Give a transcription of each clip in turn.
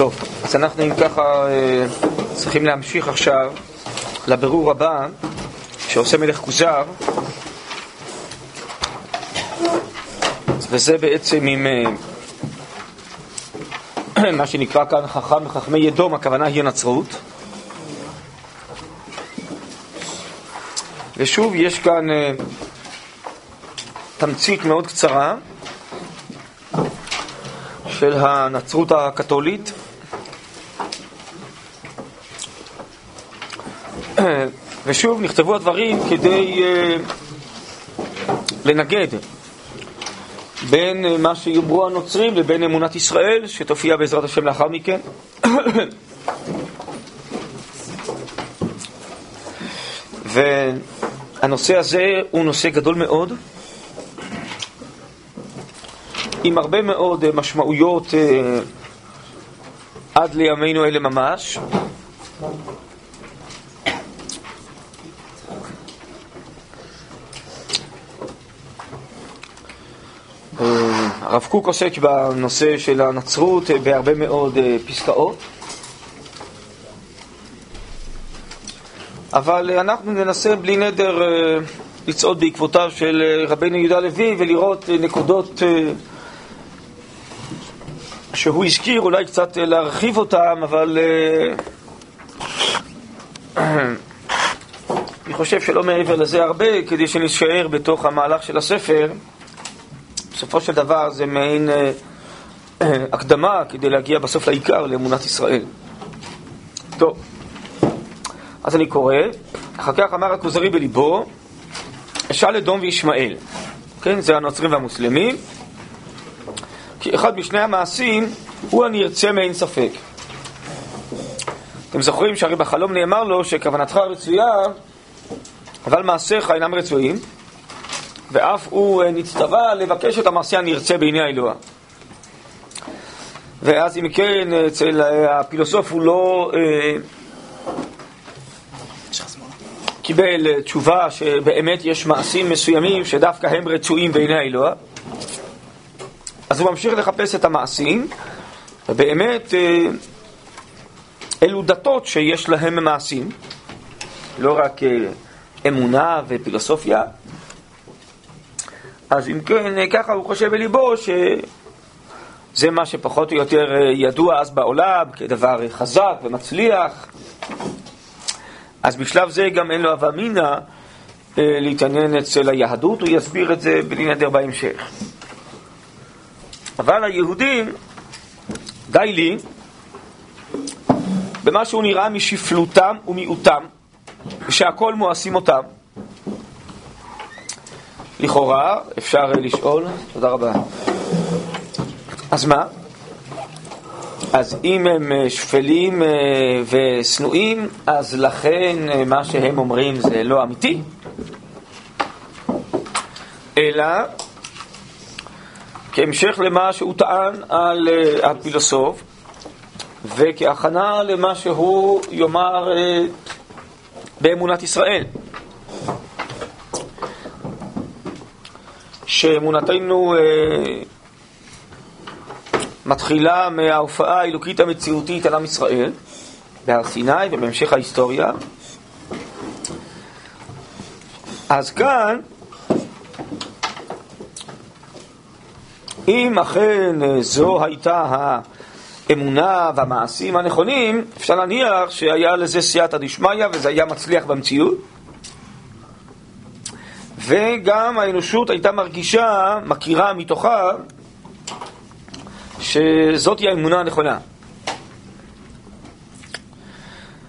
טוב, אז אנחנו אם ככה אה, צריכים להמשיך עכשיו לבירור הבא שעושה מלך כוזר וזה בעצם עם אה, מה שנקרא כאן חכם וחכמי ידום, הכוונה היא הנצרות ושוב יש כאן אה, תמצית מאוד קצרה של הנצרות הקתולית. ושוב, נכתבו הדברים כדי uh, לנגד בין uh, מה שיאמרו הנוצרים לבין אמונת ישראל, שתופיע בעזרת השם לאחר מכן. והנושא הזה הוא נושא גדול מאוד. עם הרבה מאוד אה, משמעויות עד לימינו אלה ממש. הרב קוק עוסק בנושא של הנצרות בהרבה מאוד פסקאות, אבל אנחנו ננסה בלי נדר לצעוד בעקבותיו של רבינו יהודה לוי ולראות נקודות שהוא הזכיר, אולי קצת אה, להרחיב אותם, אבל אה, אני חושב שלא מעבר לזה הרבה, כדי שנשאר בתוך המהלך של הספר. בסופו של דבר זה מעין אה, הקדמה כדי להגיע בסוף לעיקר, לאמונת ישראל. טוב, אז אני קורא, אחר כך אמר הכוזרי בליבו, אשאל אדום וישמעאל. כן, זה הנוצרים והמוסלמים. כי אחד משני המעשים הוא הנרצה מאין ספק. אתם זוכרים שהרי בחלום נאמר לו שכוונתך רצויה, אבל מעשיך אינם רצויים, ואף הוא אה, נצטווה לבקש את המעשה הנרצה בעיני האלוה. ואז אם כן, אצל אה, הפילוסוף הוא לא אה, קיבל תשובה שבאמת יש מעשים מסוימים שדווקא הם רצויים בעיני האלוה. אז הוא ממשיך לחפש את המעשים, ובאמת אלו דתות שיש להם מעשים, לא רק אמונה ופילוסופיה. אז אם כן, אה, ככה הוא חושב בליבו שזה מה שפחות או יותר ידוע אז בעולם כדבר חזק ומצליח. אז בשלב זה גם אין לו הווה אמינא להתעניין אצל היהדות, הוא יסביר את זה בלי נדר בהמשך. אבל היהודים, די לי, במה שהוא נראה משפלותם ומיעוטם, ושהכל מואסים אותם. לכאורה, אפשר לשאול, תודה רבה. אז מה? אז אם הם אה, שפלים אה, ושנואים, אז לכן אה, מה שהם אומרים זה לא אמיתי. אלא כהמשך למה שהוא טען על הפילוסוף, וכהכנה למה שהוא יאמר באמונת ישראל. שאמונתנו uh, מתחילה מההופעה האלוקית המציאותית על עם ישראל בהר סיני ובהמשך ההיסטוריה. אז כאן אם אכן אה, זו הייתה האמונה והמעשים הנכונים, אפשר להניח שהיה לזה סייעתא דשמיא וזה היה מצליח במציאות. וגם האנושות הייתה מרגישה, מכירה מתוכה, שזאת היא האמונה הנכונה.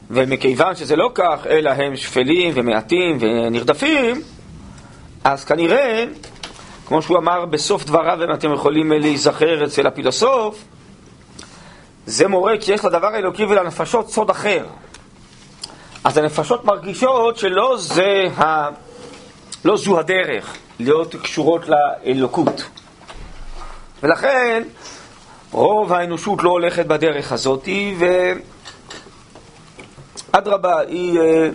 ומכיוון שזה לא כך, אלא הם שפלים ומעטים ונרדפים, אז כנראה כמו שהוא אמר בסוף דבריו, אם אתם יכולים להיזכר אצל הפילוסוף, זה מורה כי יש לדבר האלוקי ולנפשות סוד אחר. אז הנפשות מרגישות שלא זה ה... לא זו הדרך להיות קשורות לאלוקות. ולכן רוב האנושות לא הולכת בדרך הזאת, ואדרבה, היא אה,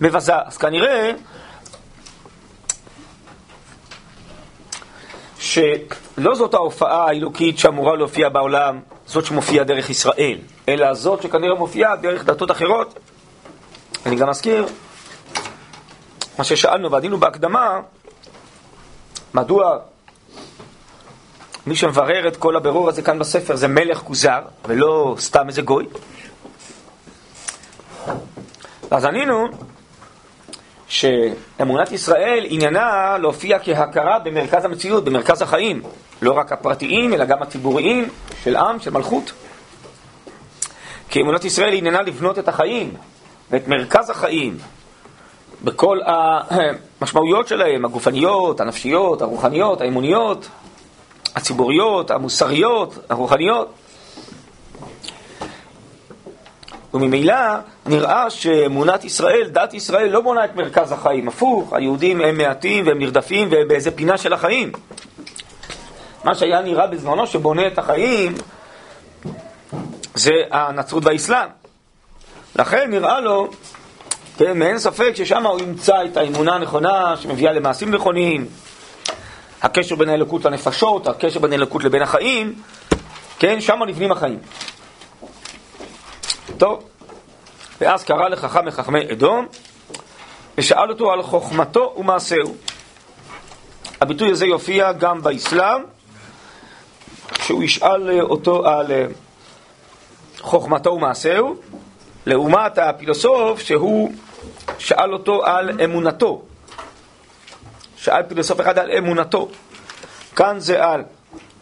מבזה. אז כנראה שלא זאת ההופעה האלוקית שאמורה להופיע בעולם, זאת שמופיעה דרך ישראל, אלא זאת שכנראה מופיעה דרך דתות אחרות. אני גם מזכיר מה ששאלנו ועדינו בהקדמה, מדוע מי שמברר את כל הבירור הזה כאן בספר זה מלך כוזר, ולא סתם איזה גוי? אז ענינו שאמונת ישראל עניינה להופיע כהכרה במרכז המציאות, במרכז החיים, לא רק הפרטיים, אלא גם הציבוריים של עם, של מלכות. כי אמונת ישראל עניינה לבנות את החיים ואת מרכז החיים בכל המשמעויות שלהם, הגופניות, הנפשיות, הרוחניות, האמוניות, הציבוריות, המוסריות, הרוחניות. וממילא נראה שאמונת ישראל, דת ישראל, לא בונה את מרכז החיים. הפוך, היהודים הם מעטים והם נרדפים והם באיזה פינה של החיים. מה שהיה נראה בזמנו שבונה את החיים זה הנצרות והאסלאם. לכן נראה לו, כן, מאין ספק ששם הוא ימצא את האמונה הנכונה שמביאה למעשים נכונים, הקשר בין האלוקות לנפשות, הקשר בין האלוקות לבין החיים, כן, שם נבנים החיים. טוב, ואז קרא לחכם מחכמי אדום, ושאל אותו על חוכמתו ומעשהו. הביטוי הזה יופיע גם באסלאם, שהוא ישאל אותו על אה, חוכמתו ומעשהו, לעומת הפילוסוף שהוא שאל אותו על אמונתו. שאל פילוסוף אחד על אמונתו. כאן זה על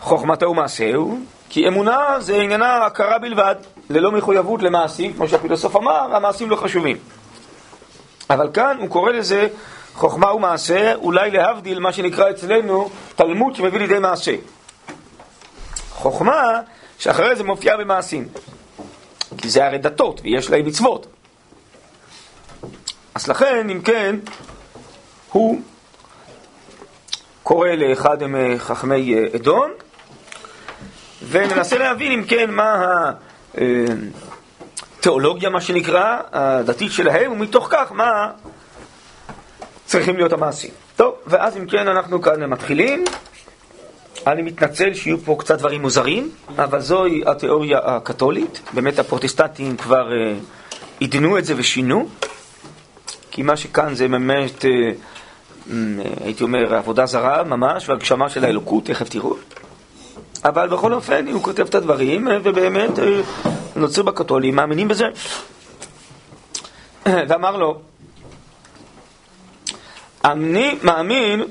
חוכמתו ומעשהו, כי אמונה זה עניינה הכרה בלבד, ללא מחויבות למעשים, כמו שהפילוסוף אמר, המעשים לא חשובים. אבל כאן הוא קורא לזה חוכמה ומעשה, אולי להבדיל מה שנקרא אצלנו תלמוד שמביא לידי מעשה. חוכמה שאחרי זה מופיעה במעשים. כי זה הרי דתות ויש להם מצוות. אז לכן, אם כן, הוא קורא לאחד מחכמי אדון, וננסה להבין אם כן מה התיאולוגיה, מה שנקרא, הדתית שלהם, ומתוך כך מה צריכים להיות המעשים. טוב, ואז אם כן אנחנו כאן מתחילים. אני מתנצל שיהיו פה קצת דברים מוזרים, אבל זוהי התיאוריה הקתולית. באמת הפרוטסטנטים כבר עידנו את זה ושינו, כי מה שכאן זה באמת... הייתי אומר, עבודה זרה ממש, והגשמה של האלוקות, תכף תראו. אבל בכל אופן, הוא כותב את הדברים, ובאמת, הנוצרים בקתולים מאמינים בזה. ואמר לו, אני מאמין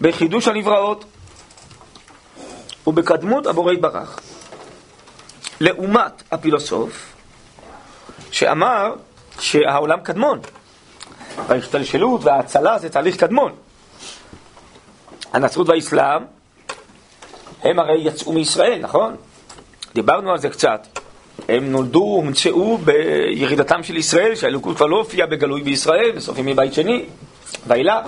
בחידוש הנבראות ובקדמות הבורא יתברך. לעומת הפילוסוף, שאמר שהעולם קדמון. וההשתלשלות וההצלה זה תהליך קדמון. הנצרות והאסלאם, הם הרי יצאו מישראל, נכון? דיברנו על זה קצת. הם נולדו, הומצאו בירידתם של ישראל, שהאלוקות כבר לא הופיעה בגלוי בישראל, בסוף ימי בית שני, ואילך.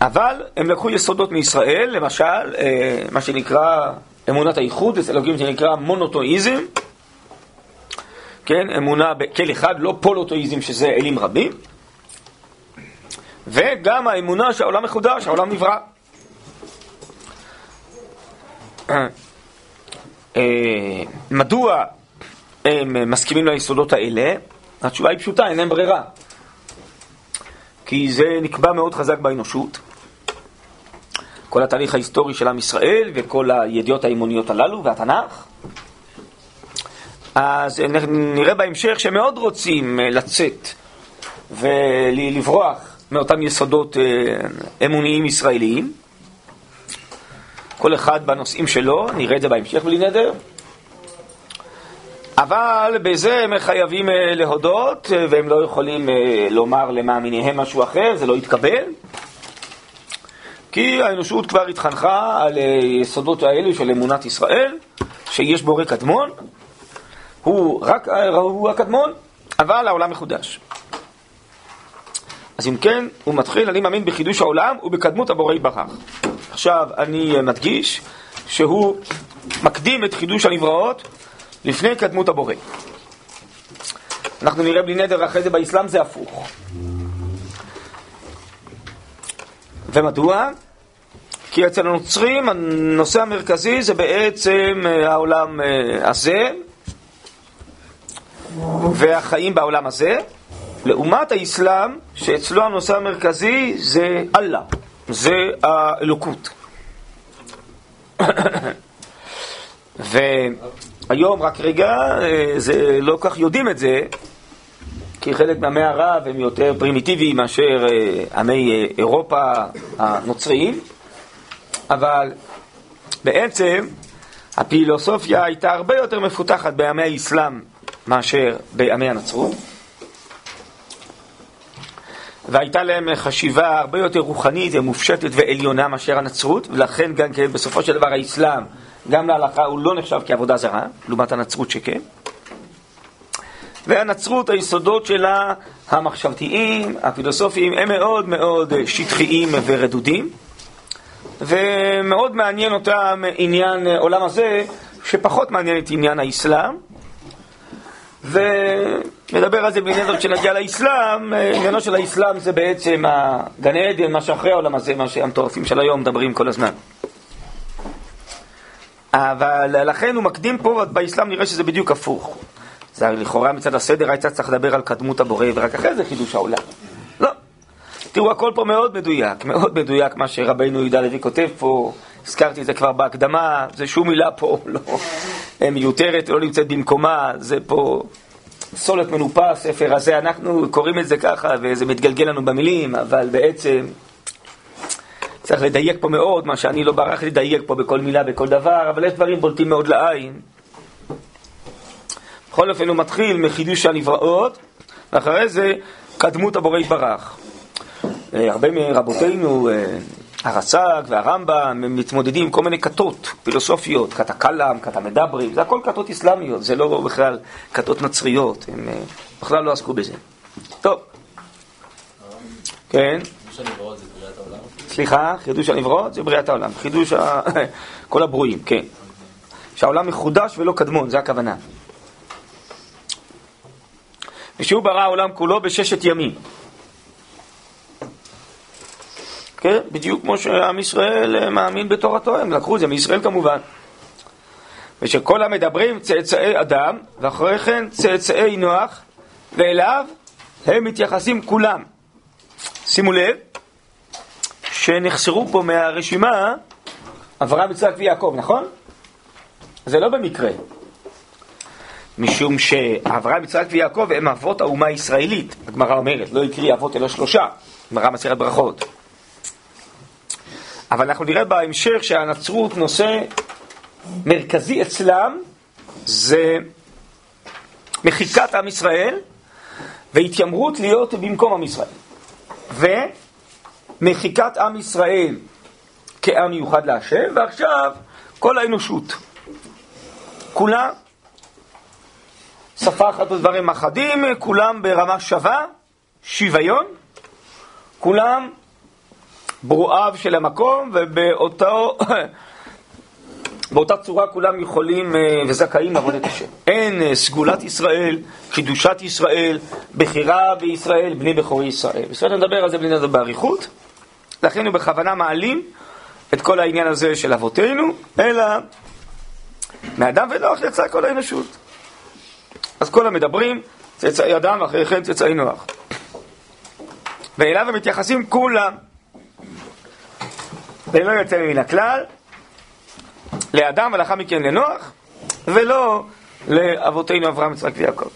אבל הם לקחו יסודות מישראל, למשל, אה, מה שנקרא אמונת הייחוד, אצל אלוקים שנקרא מונותואיזם, כן, אמונה בכל אחד, לא פולוטואיזם שזה אלים רבים, וגם האמונה שהעולם מחודש, העולם נברא. אה, מדוע הם מסכימים ליסודות האלה? התשובה היא פשוטה, אין להם ברירה. כי זה נקבע מאוד חזק באנושות. כל התהליך ההיסטורי של עם ישראל וכל הידיעות האמוניות הללו והתנ"ך. אז נראה בהמשך שמאוד רוצים אה, לצאת ולברוח מאותם יסודות אה, אמוניים ישראליים. כל אחד בנושאים שלו, נראה את זה בהמשך בלי נדר. אבל בזה הם חייבים אה, להודות, והם לא יכולים לומר למאמיניהם משהו אחר, זה לא יתקבל. כי האנושות כבר התחנכה על יסודות האלו של אמונת ישראל, שיש בורא קדמון, הוא רק הוא הקדמון, אבל העולם מחודש. אז אם כן, הוא מתחיל, אני מאמין בחידוש העולם ובקדמות הבורא יתברך. עכשיו, אני מדגיש שהוא מקדים את חידוש הנבראות לפני קדמות הבורא. אנחנו נראה בלי נדר אחרי זה באסלאם זה הפוך. ומדוע? כי אצל הנוצרים הנושא המרכזי זה בעצם אה, העולם אה, הזה והחיים בעולם הזה, לעומת האסלאם, שאצלו הנושא המרכזי זה אללה, זה האלוקות. והיום, רק רגע, אה, זה לא כך יודעים את זה, כי חלק מעמי ערב הם יותר פרימיטיביים מאשר עמי אירופה הנוצריים. אבל בעצם הפילוסופיה הייתה הרבה יותר מפותחת בימי האסלאם מאשר בימי הנצרות. והייתה להם חשיבה הרבה יותר רוחנית ומופשטת ועליונה מאשר הנצרות, ולכן גם כן בסופו של דבר האסלאם, גם להלכה, הוא לא נחשב כעבודה זרה, לעומת הנצרות שכן. והנצרות, היסודות שלה, המחשבתיים, הפילוסופיים, הם מאוד מאוד שטחיים ורדודים. ומאוד מעניין אותם עניין עולם הזה, שפחות מעניין את עניין האסלאם. ונדבר על זה בעניין הזאת כשנגיע לאסלאם, עניינו של האסלאם זה בעצם הגן עדן, מה שאחרי העולם הזה, מה שהמטורפים של היום מדברים כל הזמן. אבל לכן הוא מקדים פה, באסלאם נראה שזה בדיוק הפוך. זה לכאורה מצד הסדר הייתה צריך לדבר על קדמות הבורא, ורק אחרי זה חידוש העולם. תראו, הכל פה מאוד מדויק, מאוד מדויק מה שרבנו יהודה לוי כותב פה, הזכרתי את זה כבר בהקדמה, זה שום מילה פה לא מיותרת, לא נמצאת במקומה, זה פה סולת מנופה, הספר הזה, אנחנו קוראים את זה ככה וזה מתגלגל לנו במילים, אבל בעצם צריך לדייק פה מאוד, מה שאני לא ברח לדייק פה בכל מילה, בכל דבר, אבל יש דברים בולטים מאוד לעין. בכל אופן הוא מתחיל מחידוש הנבראות, ואחרי זה קדמות הבורא יתברך. אה, הרבה מרבותינו, אה, הרס"ג והרמב"ם, מתמודדים עם כל מיני כתות פילוסופיות, כת הקלאם, כת המדברים, זה הכל כתות אסלאמיות, זה לא בכלל כתות נצריות, הם אה, בכלל לא עסקו בזה. טוב. כן? סליחה, חידוש הנברות זה בריאת העולם, חידוש ה... כל הברואים, כן. שהעולם מחודש ולא קדמון, זה הכוונה. ושהוא ברא העולם כולו בששת ימים. כן? בדיוק כמו שעם ישראל אה, מאמין בתורתו, הם לקחו את זה מישראל כמובן. ושכל המדברים צאצאי אדם, ואחרי כן צאצאי נוח, ואליו הם מתייחסים כולם. שימו לב שנחסרו פה מהרשימה אברהם, יצחק ויעקב, נכון? זה לא במקרה. משום שאברהם, יצחק ויעקב הם אבות האומה הישראלית. הגמרא אומרת, לא הקריא אבות אלא שלושה. גמרא מסכת ברכות. אבל אנחנו נראה בהמשך שהנצרות נושא מרכזי אצלם זה מחיקת עם ישראל והתיימרות להיות במקום עם ישראל. ומחיקת עם ישראל כעם מיוחד להשם, ועכשיו כל האנושות. כולה שפה אחת ודברים אחדים, כולם ברמה שווה, שוויון, כולם ברואיו של המקום, ובאותו... באותה צורה כולם יכולים אה, וזכאים לעבוד את השם. אין אה, סגולת ישראל, קידושת ישראל, בחירה בישראל, בני בכורי ישראל. בסדר, נדבר על זה בלי נדבר באריכות. לכן הוא בכוונה מעלים את כל העניין הזה של אבותינו, אלא מאדם ונוח יצא כל האנושות. אז כל המדברים, צאצאי אדם, ואחרי כן צאצאי נוח. ואליו הם מתייחסים כולם. ולא יוצא מן הכלל, לאדם ולאחר מכן לנוח, ולא לאבותינו אברהם, יצחק ויעקב.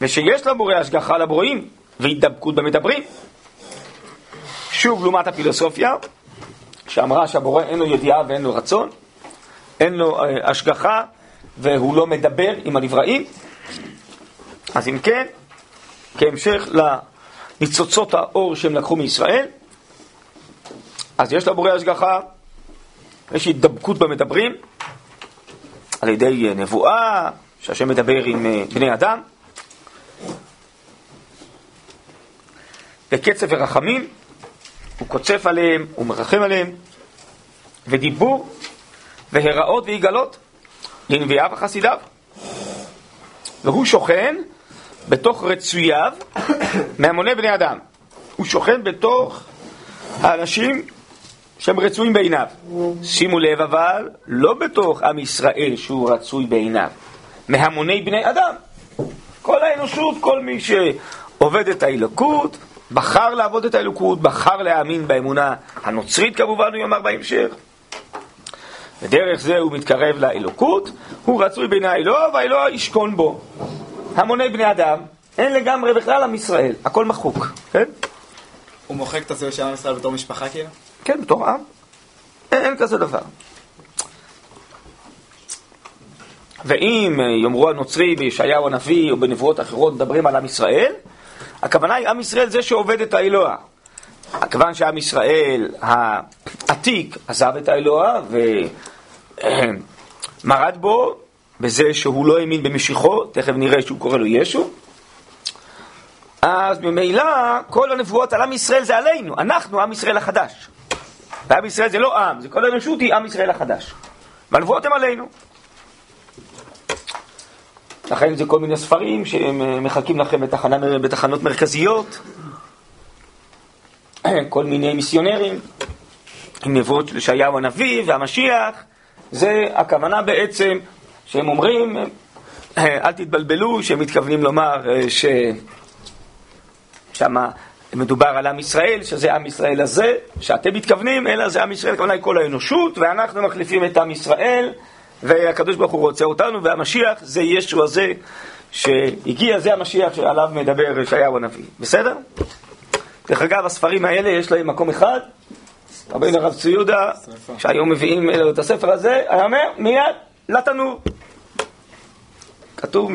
ושיש לבורא השגחה לברואים והידבקות במדברים. שוב, לעומת הפילוסופיה, שאמרה שהבורא אין לו ידיעה ואין לו רצון, אין לו אה, השגחה והוא לא מדבר עם הנבראים. אז אם כן, כהמשך לניצוצות האור שהם לקחו מישראל, אז יש לבורא השגחה, יש התדבקות במדברים, על ידי נבואה, שהשם מדבר עם אה, בני אדם, בקצב ורחמים, הוא קוצף עליהם, הוא מרחם עליהם, ודיבור, והראות ויגלות, לנביאיו וחסידיו. והוא שוכן בתוך רצוייו מהמוני בני אדם. הוא שוכן בתוך האנשים שהם רצויים בעיניו. שימו לב אבל, לא בתוך עם ישראל שהוא רצוי בעיניו, מהמוני בני אדם. כל האנושות, כל מי שעובד את האלוקות, בחר לעבוד את האלוקות, בחר להאמין באמונה הנוצרית כמובן, הוא יאמר בהמשך. ודרך זה הוא מתקרב לאלוקות, הוא רצוי בעיני האלוה והאלוה ישכון בו. המוני בני אדם, אין לגמרי בכלל עם ישראל, הכל מחוק, כן? הוא מוחק את הזהות של עם ישראל בתור משפחה כאילו? כן, בתור עם. אין, אין כזה דבר. ואם יאמרו הנוצרי בישעיהו הנביא או בנבואות אחרות מדברים על עם ישראל, הכוונה היא עם ישראל זה שעובד את האלוה. כיוון שעם ישראל העתיק עזב את האלוה ומרד בו בזה שהוא לא האמין במשיחו, תכף נראה שהוא קורא לו ישו, אז ממילא כל הנבואות על עם ישראל זה עלינו, אנחנו עם ישראל החדש. ועם ישראל זה לא עם, זה כל האנושות היא עם ישראל החדש. והנבואות הן עלינו. לכן זה כל מיני ספרים שהם אה, מחלקים לכם בתחנה, בתחנות מרכזיות, כל מיני מיסיונרים, עם נבואות של ישעיהו הנביא והמשיח, זה הכוונה בעצם שהם אומרים, אל תתבלבלו, שהם מתכוונים לומר אה, ש... שמה מדובר על עם ישראל, שזה עם ישראל הזה, שאתם מתכוונים, אלא זה עם ישראל, הכוונה היא כל האנושות, ואנחנו מחליפים את עם ישראל, והקדוש ברוך הוא רוצה אותנו, והמשיח זה ישו הזה שהגיע, זה המשיח שעליו מדבר ישעיהו הנביא. בסדר? דרך אגב, הספרים האלה יש להם מקום אחד, רבינו הרב צבי יהודה, שהיום מביאים אלו את הספר הזה, היה אומר, מיד לתנור. כתוב,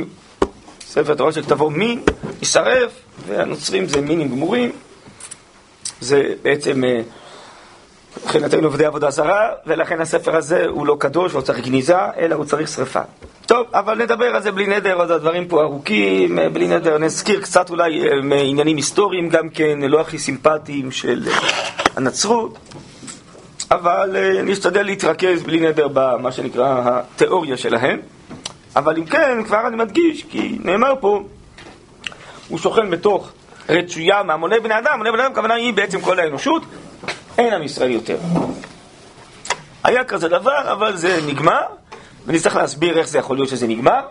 ספר תורה של כתבו מין, יישרף, והנוצרים זה מינים גמורים. זה בעצם אה, מבחינתנו עובדי עבודה זרה, ולכן הספר הזה הוא לא קדוש, לא צריך גניזה, אלא הוא צריך שרפה. טוב, אבל נדבר על זה בלי נדר, עוד הדברים פה ארוכים, אה, בלי נדר. נזכיר קצת אולי אה, מעניינים היסטוריים גם כן, לא הכי סימפטיים של הנצרות, אבל נשתדל להתרכז בלי נדר במה שנקרא התיאוריה שלהם. אבל אם כן, כבר אני מדגיש, כי נאמר פה, הוא שוכן בתוך רצויה מהמוני בני אדם, מוני בני אדם, הכוונה היא בעצם כל האנושות, אין עם ישראל יותר. היה כזה דבר, אבל זה נגמר, ונצטרך להסביר איך זה יכול להיות שזה נגמר.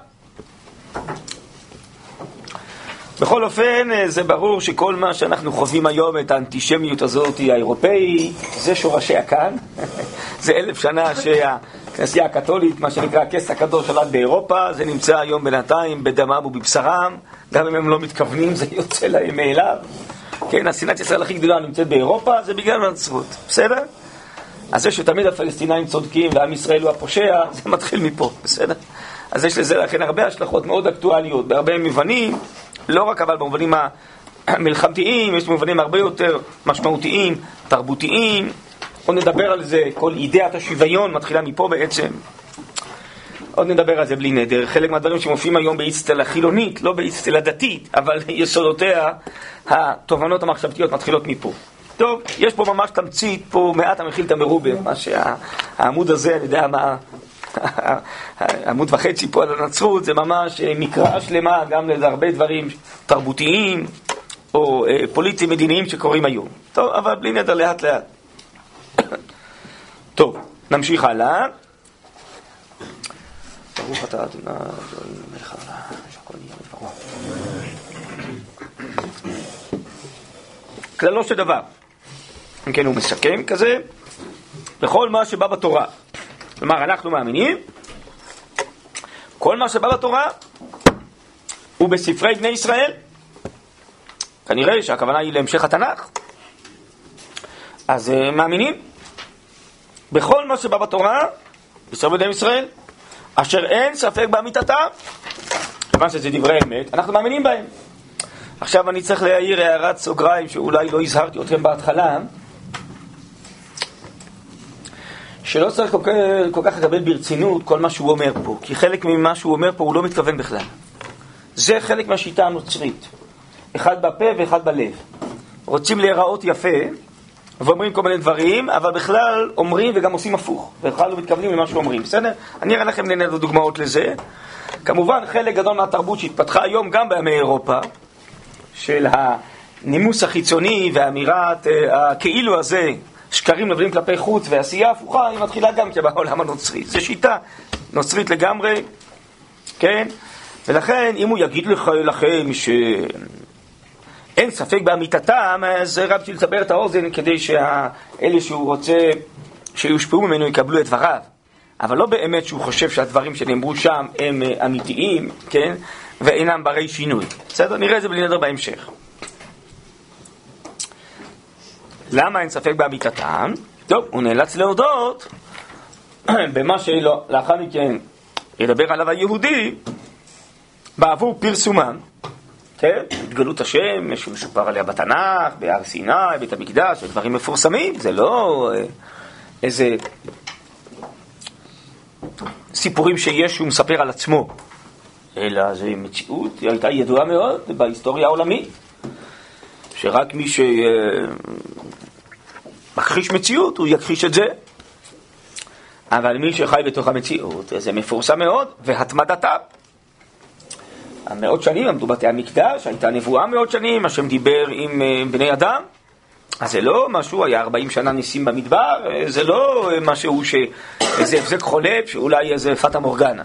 בכל אופן, זה ברור שכל מה שאנחנו חווים היום, את האנטישמיות הזאת האירופאית, זה שורשיה כאן. זה אלף שנה שה... הכנסייה הקתולית, מה שנקרא הכס הקדוש שלט באירופה, זה נמצא היום בינתיים בדמם ובבשרם, גם אם הם לא מתכוונים זה יוצא להם מאליו. כן, השנאת ישראל הכי גדולה נמצאת באירופה, זה בגלל הנצרות, בסדר? אז זה שתמיד הפלסטינאים צודקים ועם ישראל הוא הפושע, זה מתחיל מפה, בסדר? אז יש לזה לכן הרבה השלכות מאוד אקטואליות, בהרבה מובנים, לא רק אבל במובנים המלחמתיים, יש מובנים הרבה יותר משמעותיים, תרבותיים, עוד נדבר על זה, כל אידאת השוויון מתחילה מפה בעצם. עוד נדבר על זה בלי נדר. חלק מהדברים שמופיעים היום באצטלה חילונית, לא באצטלה דתית, אבל יסודותיה, התובנות המחשבתיות מתחילות מפה. טוב, יש פה ממש תמצית, פה מעט המכיל את המרובה, מה שהעמוד הזה, אני יודע מה, עמוד וחצי פה על הנצרות, זה ממש מקרא שלמה גם להרבה דברים תרבותיים או אה, פוליטיים מדיניים שקורים היום. טוב, אבל בלי נדר לאט לאט. טוב, נמשיך הלאה. ברוך אתה אדוני אלוהים מלך העולם, שהכל נהיה בדברו. כללו של דבר. כן הוא מסכם כזה, בכל מה שבא בתורה. כלומר, אנחנו מאמינים, כל מה שבא בתורה הוא בספרי בני ישראל. כנראה שהכוונה היא להמשך התנ"ך. אז אה, מאמינים. בכל מה שבא בתורה, בספר בני ישראל, אשר אין ספק באמיתתם, כיוון שזה דברי אמת, אנחנו מאמינים בהם. עכשיו אני צריך להעיר הערת סוגריים שאולי לא הזהרתי אתכם בהתחלה, שלא צריך כל כך, כל כך לקבל ברצינות כל מה שהוא אומר פה, כי חלק ממה שהוא אומר פה הוא לא מתכוון בכלל. זה חלק מהשיטה הנוצרית, אחד בפה ואחד בלב. רוצים להיראות יפה, ואומרים כל מיני דברים, אבל בכלל אומרים וגם עושים הפוך, בכלל לא מתכוונים למה שאומרים, בסדר? אני אראה לכם נהנה דוגמאות לזה. כמובן, חלק גדול מהתרבות שהתפתחה היום גם בימי אירופה, של הנימוס החיצוני ואמירת uh, הכאילו הזה שקרים נובלים כלפי חוץ ועשייה הפוכה, היא מתחילה גם כן בעולם הנוצרי. זו שיטה נוצרית לגמרי, כן? ולכן, אם הוא יגיד לך, לכם שאין ספק באמיתתם, אז רק בשביל לסבר את האוזן כדי שאלה שהוא רוצה שיושפעו ממנו יקבלו את דבריו. אבל לא באמת שהוא חושב שהדברים שנאמרו שם הם אה, אמיתיים, כן? ואינם ברי שינוי. בסדר? נראה את זה בלי נדר בהמשך. למה אין ספק באמיתתם? טוב, הוא נאלץ להודות במה שלא, לאחר מכן ידבר עליו היהודי בעבור פרסומם, כן? התגלות השם שמשופר עליה בתנ"ך, בהר סיני, בית המקדש, דברים מפורסמים, זה לא אה, איזה סיפורים שיש שהוא מספר על עצמו, אלא זו מציאות, היא הייתה ידועה מאוד בהיסטוריה העולמית, שרק מי שמכחיש מציאות, הוא יכחיש את זה. אבל מי שחי בתוך המציאות, זה מפורסם מאוד, והתמדתה. המאות שנים עמדו בתי המקדש, הייתה נבואה מאות שנים, השם דיבר עם אה, בני אדם. אז זה לא משהו, היה 40 שנה ניסים במדבר, זה לא משהו ש... איזה הבזק חולף, שאולי איזה פטה מורגנה.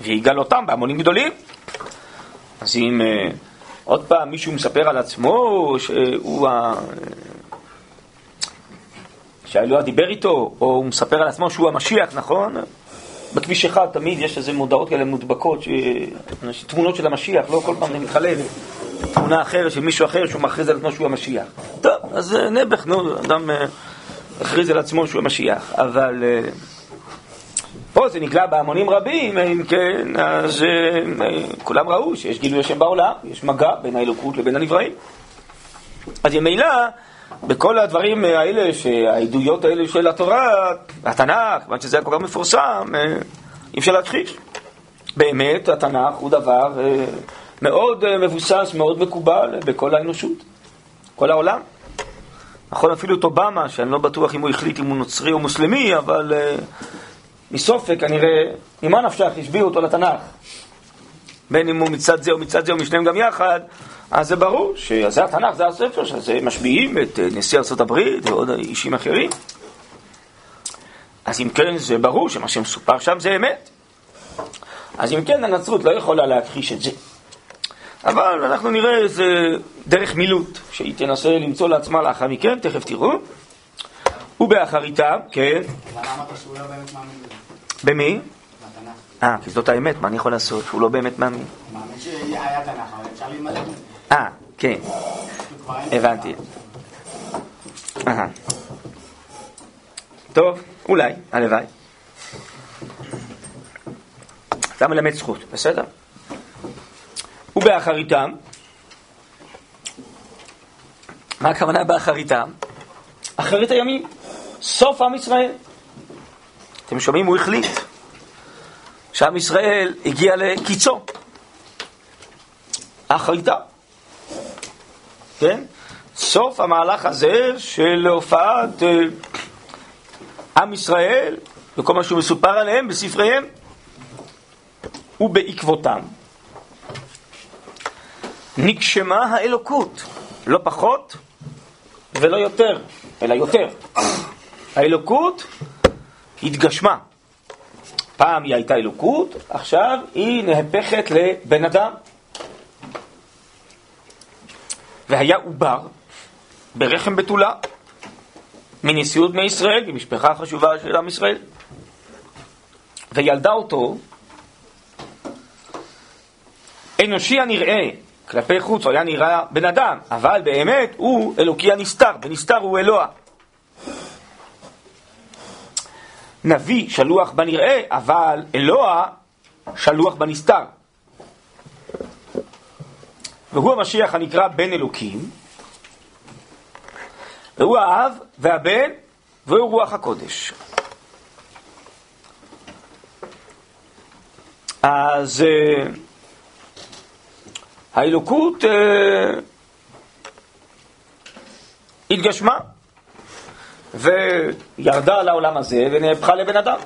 ויגאל אותם בהמונים גדולים. אז אם עוד פעם מישהו מספר על עצמו שהוא ה... שהאלוה דיבר איתו, או הוא מספר על עצמו שהוא המשיח, נכון? בכביש אחד תמיד יש איזה מודעות כאלה מודבקות, ש... תמונות של המשיח, לא כל פעם זה מתחלף. תמונה אחרת של מישהו אחר שהוא מכריז על עצמו שהוא המשיח. טוב, אז אה, נעבך, נו, אדם אה, מכריז על עצמו שהוא המשיח, אבל אה, פה זה נגלה בהמונים רבים, אם כן, אז כולם ראו שיש גילוי השם בעולם, יש מגע בין האלוקות לבין הנבראים. אז ממילא, בכל הדברים האלה, העדויות האלה של התורה, התנ"ך, כיוון שזה היה כל כך מפורסם, אי אפשר להכחיש. באמת, התנ"ך הוא דבר מאוד אה, מבוסס, מאוד מקובל בכל האנושות, כל העולם. נכון אפילו את אובמה, שאני לא בטוח אם הוא החליט אם הוא נוצרי או מוסלמי, אבל uh, מסופק כנראה, ממה נפשך השביעו אותו לתנ"ך. בין אם הוא מצד זה או מצד זה או משניהם גם יחד, אז זה ברור שזה התנ"ך, זה הספר, שזה משביעים את אה, נשיא ארה"ב ועוד אישים אחרים. אז אם כן, זה ברור שמה שמסופר שם זה אמת. אז אם כן, הנצרות לא יכולה להכחיש את זה. אבל אנחנו נראה איזה דרך מילוט שהיא תנסה למצוא לעצמה לאחר מכן, תכף תראו. ובאחריתה, כן. למה אמרת שהוא לא באמת מאמין בזה? במי? אה, כי זאת האמת, מה אני יכול לעשות? שהוא לא באמת מאמין. מאמין שהיה תנ"ך, אבל אפשר ללמוד את זה. אה, כן. הבנתי. טוב, אולי, הלוואי. אתה מלמד זכות, בסדר? ובאחריתם, מה הכוונה באחריתם? אחרית הימים, סוף עם ישראל. אתם שומעים? הוא החליט שעם ישראל הגיע לקיצו. אחריתה. כן? סוף המהלך הזה של הופעת אה, עם ישראל וכל מה שהוא מסופר עליהם בספריהם ובעקבותם. נגשמה האלוקות, לא פחות ולא יותר, אלא יותר. האלוקות התגשמה. פעם היא הייתה אלוקות, עכשיו היא נהפכת לבן אדם. והיה עובר ברחם בתולה מנשיאות בני ישראל, ממשפחה חשובה של עם ישראל, וילדה אותו אנושי הנראה כלפי חוץ הוא היה נראה בן אדם, אבל באמת הוא אלוקי הנסתר, ונסתר הוא אלוה. נביא שלוח בנראה, אבל אלוה שלוח בנסתר. והוא המשיח הנקרא בן אלוקים, והוא האב והבן, והוא רוח הקודש. אז... Uh, האלוקות אה, התגשמה וירדה לעולם הזה ונהפכה לבן אדם.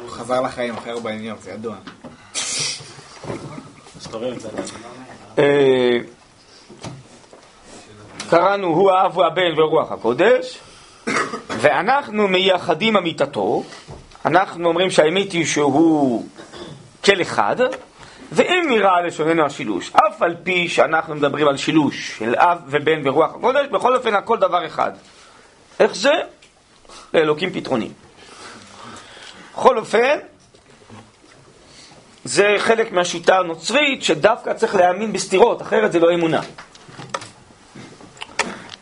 הוא חזר לחיים אחרי 40 יום, זה ידוע. אה, קראנו הוא האב והבן ורוח הקודש, ואנחנו מייחדים אמיתתו, אנחנו אומרים שהאמת היא שהוא כל אחד, ואם נראה לשוננו השילוש, אף על פי שאנחנו מדברים על שילוש של אב ובן ורוח הקודש, בכל אופן הכל דבר אחד. איך זה? לאלוקים פתרונים. בכל אופן, זה חלק מהשיטה הנוצרית שדווקא צריך להאמין בסתירות, אחרת זה לא אמונה.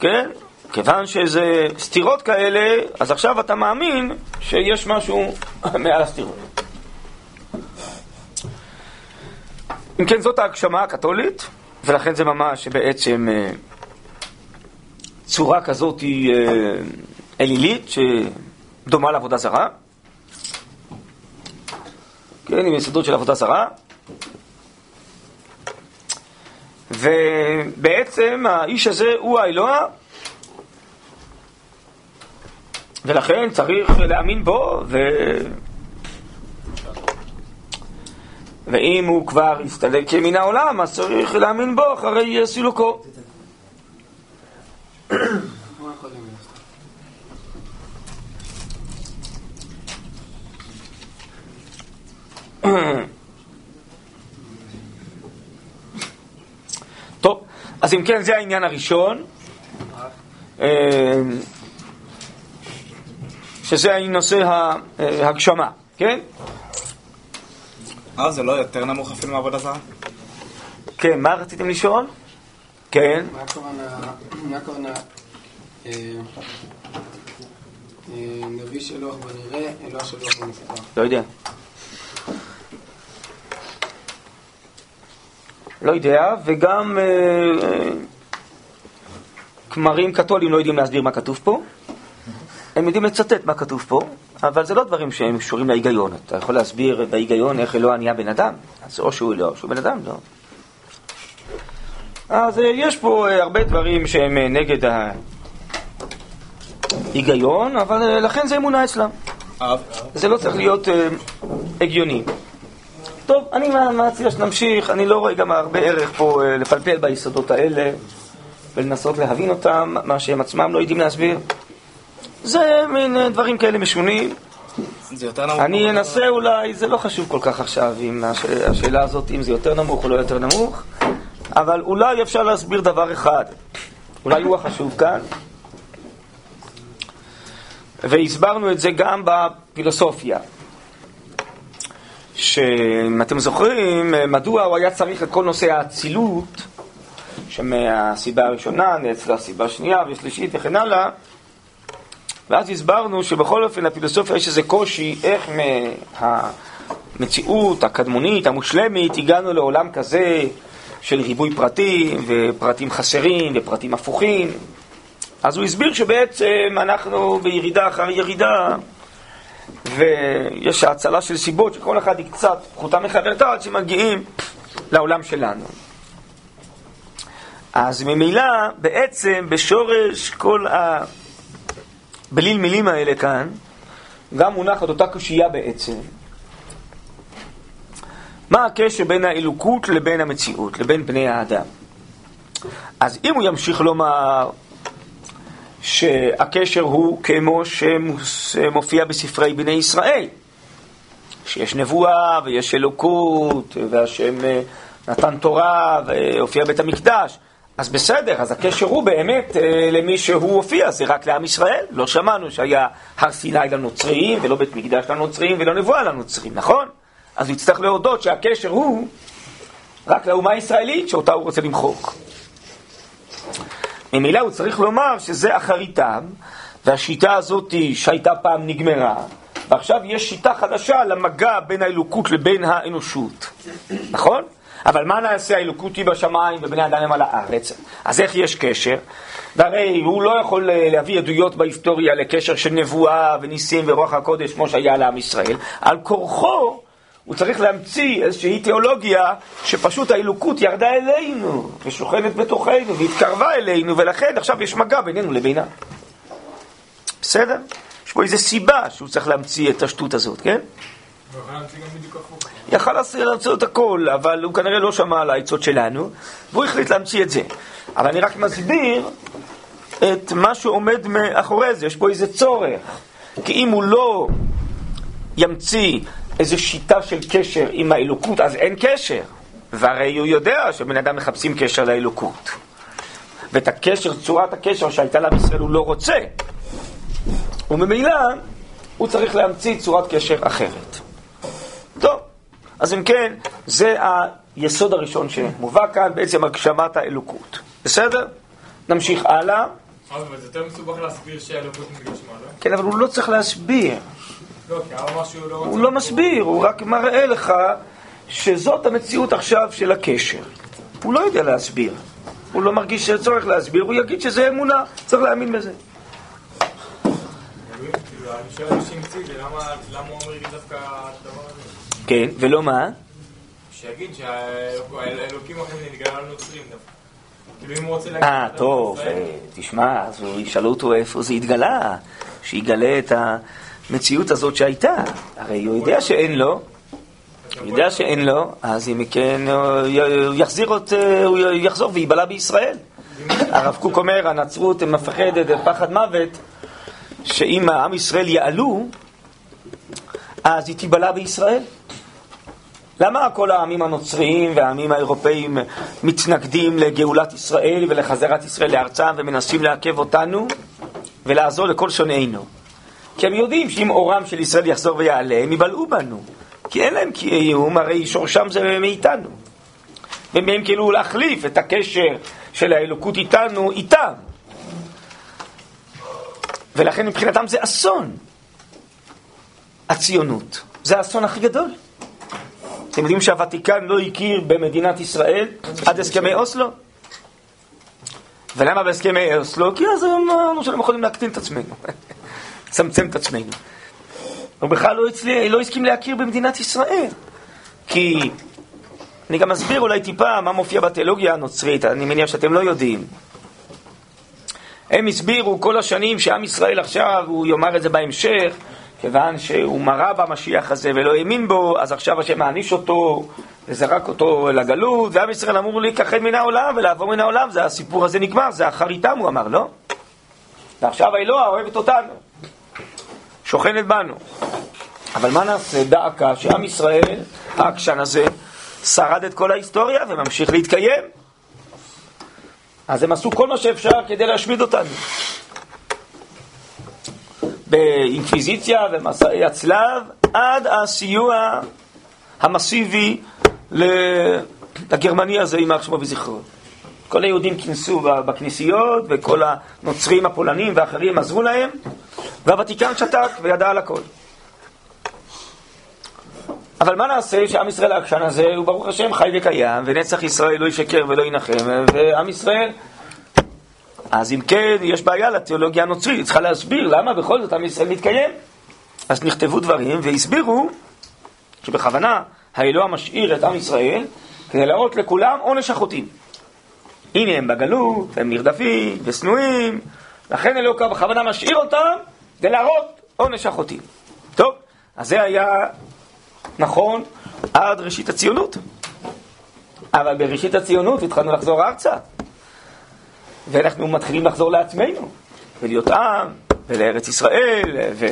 כן? כיוון שזה סתירות כאלה, אז עכשיו אתה מאמין שיש משהו מעל הסתירות. אם כן, זאת ההגשמה הקתולית, ולכן זה ממש בעצם אה, צורה כזאת היא אה, אלילית, שדומה לעבודה זרה. כן, עם יסודות של עבודה זרה. ובעצם האיש הזה הוא האלוה, ולכן צריך להאמין בו, ו... ואם הוא כבר הסתלק מן העולם, אז צריך להאמין בו אחרי סילוקו. טוב, אז אם כן, זה העניין הראשון, אה, שזה נושא ההגשמה, כן? אה, זה לא יותר נמוך אפילו מעבודה זרה? כן, מה רציתם לשאול? כן. מה הכוונה אה, אה, נביא שלוח בנראה, אלוה שלוח בנסתר? לא יודע. לא יודע, וגם אה, כמרים קתולים לא יודעים להסביר מה כתוב פה. הם יודעים לצטט מה כתוב פה, אבל זה לא דברים שהם קשורים להיגיון. אתה יכול להסביר בהיגיון איך אלוה נהיה בן אדם? אז או שהוא אלוה או שהוא בן אדם, לא. אז יש פה הרבה דברים שהם נגד ההיגיון, אבל לכן זה אמונה אצלם. זה לא צריך להיות הגיוני. טוב, אני מציע שנמשיך, אני לא רואה גם הרבה ערך פה לפלפל ביסודות האלה ולנסות להבין אותם, מה שהם עצמם לא יודעים להסביר. זה מין דברים כאלה משונים. אני אנסה אולי, זה לא חשוב כל כך עכשיו, אם הש... השאלה הזאת, אם זה יותר נמוך או לא יותר נמוך, אבל אולי אפשר להסביר דבר אחד. אולי הוא החשוב כאן. והסברנו את זה גם בפילוסופיה. שאם אתם זוכרים, מדוע הוא היה צריך את כל נושא האצילות, שמהסיבה הראשונה נעץ לסיבה השנייה ושלישית וכן הלאה, ואז הסברנו שבכל אופן לפילוסופיה יש איזה קושי איך מהמציאות הקדמונית, המושלמית, הגענו לעולם כזה של ריבוי פרטים, ופרטים חסרים, ופרטים הפוכים. אז הוא הסביר שבעצם אנחנו בירידה אחר ירידה, ויש האצלה של סיבות שכל אחד היא קצת פחותה מחברתה עד שמגיעים לעולם שלנו. אז ממילא, בעצם, בשורש כל ה... בליל מילים האלה כאן, גם מונחת אותה קושייה בעצם. מה הקשר בין האלוקות לבין המציאות, לבין בני האדם? אז אם הוא ימשיך לומר שהקשר הוא כמו שמופיע בספרי בני ישראל, שיש נבואה ויש אלוקות, והשם נתן תורה והופיע בית המקדש, אז בסדר, אז הקשר הוא באמת אה, למי שהוא הופיע, זה רק לעם ישראל. לא שמענו שהיה הר סיני לנוצרים, ולא בית מקדש לנוצרים, ולא נבואה לנוצרים, נכון? אז הוא יצטרך להודות שהקשר הוא רק לאומה הישראלית שאותה הוא רוצה למחוק. ממילא הוא צריך לומר שזה אחריתם, והשיטה הזאת שהייתה פעם נגמרה, ועכשיו יש שיטה חדשה למגע בין האלוקות לבין האנושות, נכון? אבל מה נעשה האלוקות היא בשמיים ובני אדם הם על הארץ? אז איך יש קשר? והרי הוא לא יכול להביא עדויות בהיסטוריה לקשר של נבואה וניסים ורוח הקודש כמו שהיה לעם ישראל. על כורחו הוא צריך להמציא איזושהי תיאולוגיה שפשוט האלוקות ירדה אלינו ושוכנת בתוכנו והתקרבה אלינו ולכן עכשיו יש מגע בינינו לבינה. בסדר? יש פה איזו סיבה שהוא צריך להמציא את השטות הזאת, כן? יכל להמציא את הכל, אבל הוא כנראה לא שמע על העצות שלנו, והוא החליט להמציא את זה. אבל אני רק מסביר את מה שעומד מאחורי זה, יש פה איזה צורך. כי אם הוא לא ימציא איזו שיטה של קשר עם האלוקות, אז אין קשר. והרי הוא יודע שבן אדם מחפשים קשר לאלוקות. ואת הקשר, צורת הקשר שהייתה לעם ישראל הוא לא רוצה. וממילא הוא צריך להמציא צורת קשר אחרת. אז אם כן, זה היסוד הראשון שמובא כאן, בעצם הגשמת האלוקות. בסדר? נמשיך הלאה. אבל זה יותר מסובך להסביר שהאלוקות מתגשמה, לא? כן, אבל הוא לא צריך להסביר. לא, כי הרב אמר שהוא לא. הוא לא מסביר, הוא רק מראה לך שזאת המציאות עכשיו של הקשר. הוא לא יודע להסביר. הוא לא מרגיש שצורך להסביר, הוא יגיד שזה אמונה, צריך להאמין בזה. כאילו, אני שואל למה למה הוא אומר לי דווקא הדבר הזה? כן, ולא מה? שיגיד שהאלוקים אחרים נתגלה לנוצרים דווקא. כאילו. אה, טוב, אה, תשמע, אז ישאלו אותו איפה זה התגלה, שיגלה את המציאות הזאת שהייתה. הרי הוא יודע שאין לו, הוא יודע שאין לו, אז אם כן, הוא י- הוא יחזיר את, אה, הוא יחזור וייבלע בישראל. הרב קוק אומר, הנצרות מפחדת פחד מוות, שאם העם ישראל יעלו, אז היא תיבלע בישראל. למה כל העמים הנוצריים והעמים האירופאים מתנגדים לגאולת ישראל ולחזרת ישראל לארצם ומנסים לעכב אותנו ולעזור לכל שונאינו? כי הם יודעים שאם אורם של ישראל יחזור ויעלה, הם יבלעו בנו. כי אין להם קיום, הרי שורשם זה מאיתנו. ומהם כאילו להחליף את הקשר של האלוקות איתנו, איתם. ולכן מבחינתם זה אסון. הציונות. זה האסון הכי גדול. אתם יודעים שהוותיקן לא הכיר במדינת ישראל עד הסכמי אוסלו? ולמה בהסכמי אוסלו? כי אז אמרנו שאנחנו יכולים להקטין את עצמנו, לצמצם את עצמנו. הוא בכלל לא, הצליח, לא הסכים להכיר במדינת ישראל. כי, אני גם אסביר אולי טיפה מה מופיע בתיאולוגיה הנוצרית, אני מניח שאתם לא יודעים. הם הסבירו כל השנים שעם ישראל עכשיו, הוא יאמר את זה בהמשך, כיוון שהוא מרה במשיח הזה ולא האמין בו, אז עכשיו השם מעניש אותו וזרק אותו לגלות, ועם ישראל אמור להיכחד מן העולם ולעבור מן העולם, זה הסיפור הזה נגמר, זה אחריתם, הוא אמר, לא? ועכשיו האלוה אוהבת אותנו, שוכנת בנו. אבל מה נעשה? דא עקא שעם ישראל, העקשן הזה, שרד את כל ההיסטוריה וממשיך להתקיים. אז הם עשו כל מה שאפשר כדי להשמיד אותנו. באינקוויזיציה ומסעי הצלב, עד הסיוע המסיבי לגרמני הזה, יימח שמו וזכרו. כל היהודים כינסו בכנסיות, וכל הנוצרים הפולנים ואחרים עזרו להם, והוותיקן שתק וידע על הכל. אבל מה נעשה שעם ישראל העקשן הזה הוא ברוך השם חי וקיים, ונצח ישראל לא ישקר ולא ינחם, ועם ישראל... אז אם כן, יש בעיה לתיאולוגיה הנוצרית, צריכה להסביר למה בכל זאת עם ישראל מתקיים. אז נכתבו דברים והסבירו שבכוונה האלוה משאיר את עם ישראל כדי להראות לכולם עונש החוטאים. הנה הם בגלות, הם נרדפים ושנואים, לכן אלוהים בכוונה משאיר אותם כדי להראות עונש החוטאים. טוב, אז זה היה נכון עד ראשית הציונות. אבל בראשית הציונות התחלנו לחזור ארצה. ואנחנו מתחילים לחזור לעצמנו, ולהיות עם, ולארץ ישראל, ו...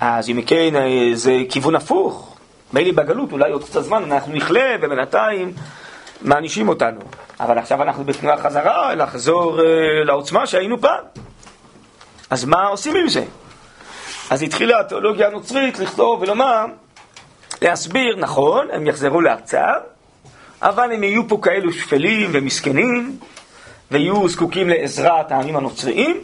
אז אם כן, זה כיוון הפוך. מילא בגלות, אולי עוד קצת זמן אנחנו נכלה, ובינתיים מענישים אותנו. אבל עכשיו אנחנו בתנועה חזרה, לחזור uh, לעוצמה שהיינו פעם. אז מה עושים עם זה? אז התחילה התיאולוגיה הנוצרית לכתוב ולומר, להסביר, נכון, הם יחזרו לארצם, אבל הם יהיו פה כאלו שפלים ומסכנים, ויהיו זקוקים לעזרת העמים הנוצריים,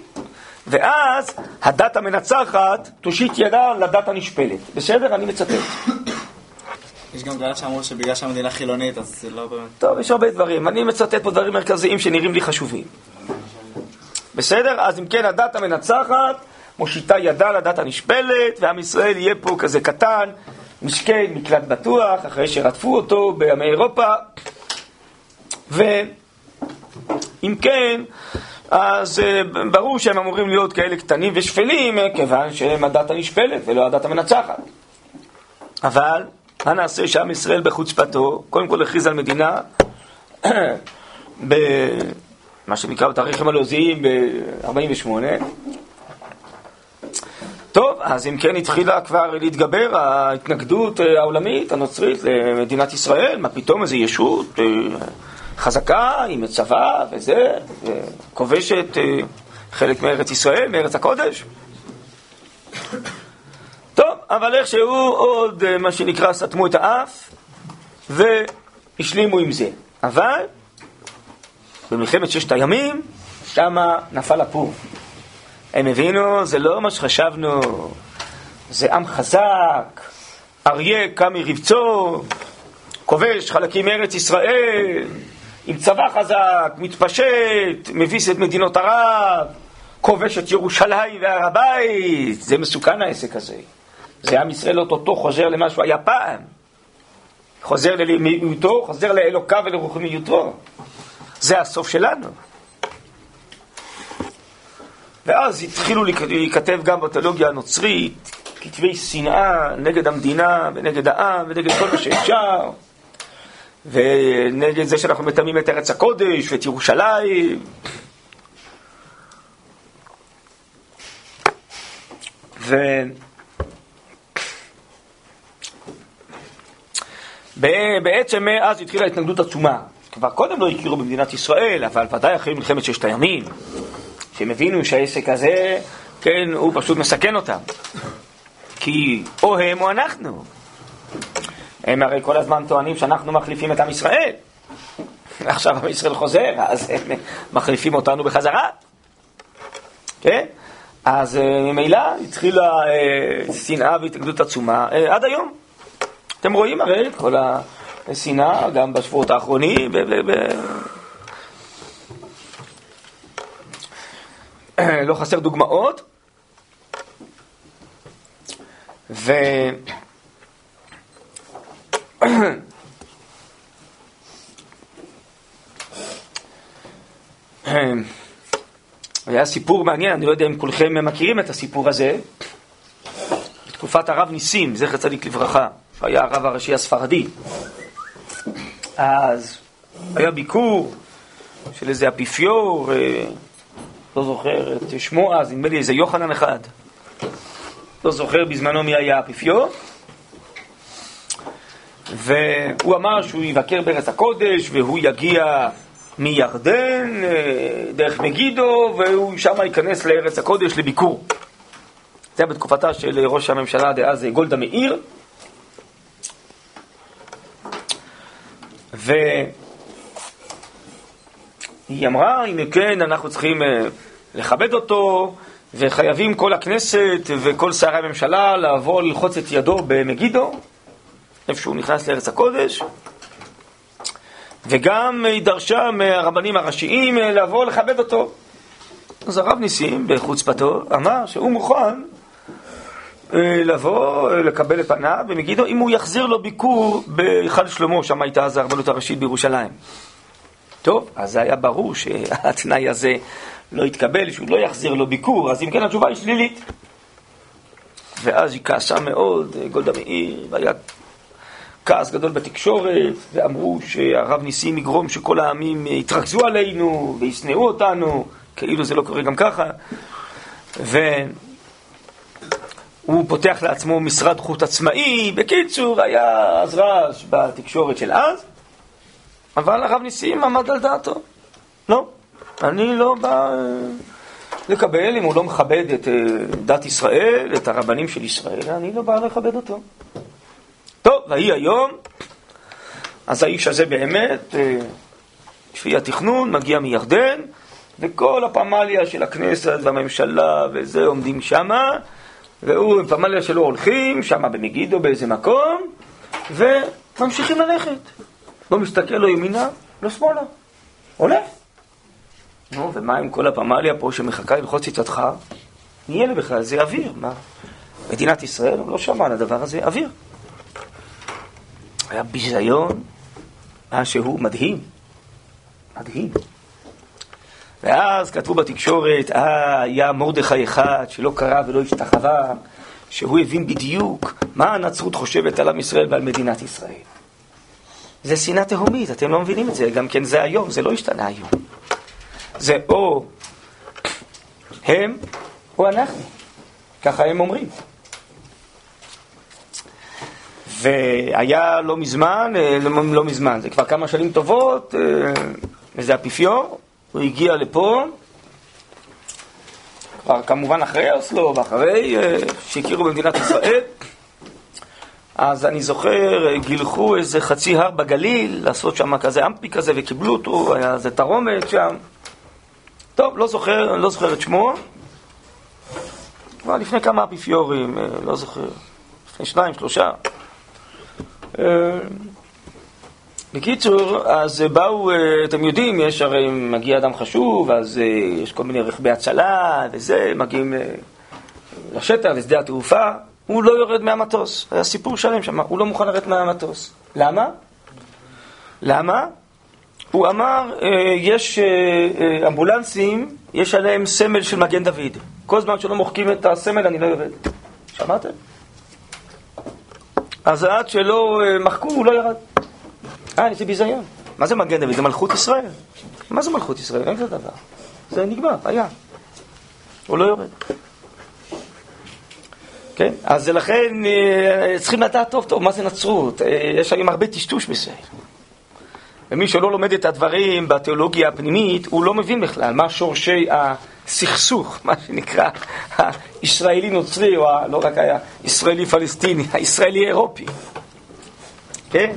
ואז הדת המנצחת תושיט ידה לדת הנשפלת. בסדר? אני מצטט. יש גם כאלה שאמרו שבגלל שהמדינה חילונית, אז זה לא באמת... טוב, יש הרבה דברים. אני מצטט פה דברים מרכזיים שנראים לי חשובים. בסדר? אז אם כן, הדת המנצחת מושיטה ידה לדת הנשפלת, ועם ישראל יהיה פה כזה קטן, משכן, מקלט בטוח, אחרי שרדפו אותו בימי אירופה. ואם כן, אז אה, ברור שהם אמורים להיות כאלה קטנים ושפלים, אה, כיוון שהם הדת הנשפלת ולא הדת המנצחת. אבל, מה נעשה שעם ישראל בחוצפתו, קודם כל הכריז על מדינה מה שנקרא בתאריכים הלועזיים ב-48. טוב, אז אם כן התחילה כבר להתגבר ההתנגדות אה, העולמית, הנוצרית, למדינת ישראל, מה פתאום איזו ישות אה, חזקה עם צבא וזה, כובשת אה, חלק מארץ ישראל, מארץ הקודש. טוב, אבל איכשהו עוד, מה שנקרא, סתמו את האף והשלימו עם זה. אבל במלחמת ששת הימים, שמה נפל הפור. הם הבינו, זה לא מה שחשבנו, זה עם חזק, אריה קם מרבצו, כובש חלקים מארץ ישראל, עם צבא חזק, מתפשט, מביס את מדינות ערב, כובש את ירושלים והר הבית. זה מסוכן העסק הזה. זה עם ישראל אוטוטו חוזר למה שהוא היה פעם. חוזר ללאומיותו, חוזר לאלוקיו ולרוחמיותו. זה הסוף שלנו. ואז התחילו להיכתב גם בתיאולוגיה הנוצרית כתבי שנאה נגד המדינה ונגד העם ונגד כל מה שאפשר ונגד זה שאנחנו מטמאים את ארץ הקודש ואת ירושלים ו... בעצם מאז התחילה התנגדות עצומה. כבר קודם לא הכירו במדינת ישראל, אבל ודאי אחרי מלחמת ששת הימים, שהם הבינו שהעסק הזה, כן, הוא פשוט מסכן אותם. כי או הם או אנחנו. הם הרי כל הזמן טוענים שאנחנו מחליפים את עם ישראל. עכשיו עם ישראל חוזר, אז הם מחליפים אותנו בחזרה. כן? אז אה, ממילא התחילה אה, שנאה והתנגדות עצומה אה, עד היום. אתם רואים הרי את כל השנאה, גם בשבועות האחרונים, לא חסר דוגמאות. ו... היה סיפור מעניין, אני לא יודע אם כולכם מכירים את הסיפור הזה. בתקופת הרב ניסים, זכר צדיק לברכה, שהיה הרב הראשי הספרדי. אז היה ביקור של איזה אפיפיור, אה, לא זוכר את שמו אז, נדמה לי איזה יוחנן אחד. לא זוכר בזמנו מי היה האפיפיור. והוא אמר שהוא יבקר בארץ הקודש והוא יגיע מירדן אה, דרך מגידו והוא שם ייכנס לארץ הקודש לביקור. זה היה בתקופתה של ראש הממשלה דאז גולדה מאיר. והיא אמרה, אם כן, אנחנו צריכים אה, לכבד אותו, וחייבים כל הכנסת וכל שרי הממשלה לעבור ללחוץ את ידו במגידו, איפה שהוא נכנס לארץ הקודש, וגם היא דרשה מהרבנים הראשיים אה, לבוא לכבד אותו. אז הרב ניסים, בחוצפתו, אמר שהוא מוכן אה, לבוא, לקבל את פניו במגידו, אם הוא יחזיר לו ביקור בהיכל שלמה, שם הייתה אז הרבנות הראשית בירושלים. טוב, אז זה היה ברור שהתנאי הזה לא יתקבל, שהוא לא יחזיר לו ביקור, אז אם כן התשובה היא שלילית. ואז היא כעסה מאוד, גולדה מאיר, והיה כעס גדול בתקשורת, ואמרו שהרב ניסים יגרום שכל העמים יתרכזו עלינו וישנאו אותנו, כאילו זה לא קורה גם ככה. ו... הוא פותח לעצמו משרד חוט עצמאי, בקיצור, היה אז רעש בתקשורת של אז, אבל הרב ניסים עמד על דעתו. לא, אני לא בא אה, לקבל, אם הוא לא מכבד את אה, דת ישראל, את הרבנים של ישראל, אני לא בא לכבד אותו. טוב, ויהי היום, אז האיש הזה באמת, אה, לפי התכנון, מגיע מירדן, וכל הפמליה של הכנסת והממשלה וזה עומדים שמה, והוא עם פמליה שלו הולכים, שמה במגידו באיזה מקום, וממשיכים ללכת. לא מסתכל לא ימינה, לא שמאלה. הולך. נו, ומה עם כל הפמליה פה שמחכה את ידך? נהיה לי בכלל, זה אוויר, מה? מדינת ישראל לא שמעה על הדבר הזה, אוויר. היה ביזיון, משהו מדהים. מדהים. ואז כתבו בתקשורת, אה, היה מרדכי אחד שלא קרא ולא השתחווה, שהוא הבין בדיוק מה הנצרות חושבת על עם ישראל ועל מדינת ישראל. זה שנאה תהומית, אתם לא מבינים את זה, גם כן זה היום, זה לא השתנה היום. זה או הם או אנחנו. ככה הם אומרים. והיה לא מזמן, אה, לא, לא מזמן, זה כבר כמה שנים טובות, אה, איזה אפיפיור, הוא הגיע לפה, כבר כמובן אחרי אוסלו ואחרי אה, שהכירו במדינת ישראל, אז אני זוכר, גילחו איזה חצי הר בגליל, לעשות שם כזה אמפי כזה, וקיבלו אותו, היה איזה תרומת שם. טוב, לא זוכר, לא זוכר את שמו. כבר לפני כמה אפיפיורים, לא זוכר, לפני שניים, שלושה. אה, בקיצור, אז באו, אה, אתם יודעים, יש הרי, מגיע אדם חשוב, אז אה, יש כל מיני רכבי הצלה וזה, מגיעים לשטח, לשדה התעופה, הוא לא יורד מהמטוס. היה סיפור שלם שם, הוא לא מוכן לרדת מהמטוס. למה? למה? הוא אמר, יש אמבולנסים, יש עליהם סמל של מגן דוד. כל זמן שלא מוחקים את הסמל אני לא יורד. שמעתם? אז עד שלא אה, מחקו, הוא לא ירד. אה, איזה ביזיון. מה זה מגן דוד? זה מלכות ישראל. מה זה מלכות ישראל? אין כזה דבר. זה נגמר, היה. הוא לא יורד. כן? אז לכן אה, צריכים לדעת טוב טוב מה זה נצרות. אה, יש היום הרבה טשטוש בזה. ומי שלא לומד את הדברים בתיאולוגיה הפנימית, הוא לא מבין בכלל מה שורשי הסכסוך, מה שנקרא הישראלי-נוצרי, או לא רק הישראלי-פלסטיני, הישראלי-אירופי. כן?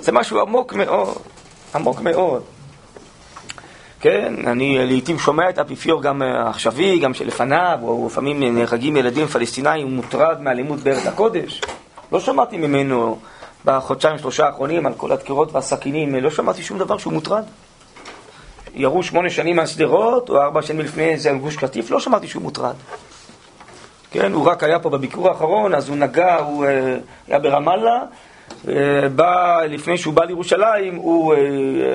זה משהו עמוק מאוד, עמוק מאוד. כן, אני לעיתים שומע את האפיפיור גם העכשווי, גם שלפניו, או לפעמים נהרגים ילדים פלסטינאים, הוא מוטרד מאלימות בארץ הקודש. לא שמעתי ממנו בחודשיים שלושה האחרונים על כל הדקירות והסכינים, לא שמעתי שום דבר שהוא מוטרד. ירו שמונה שנים על שדרות, או ארבע שנים לפני זה על גוש קטיף, לא שמעתי שהוא מוטרד. כן, הוא רק היה פה בביקור האחרון, אז הוא נגע, הוא uh, היה ברמאללה, בא, לפני שהוא בא לירושלים, הוא uh,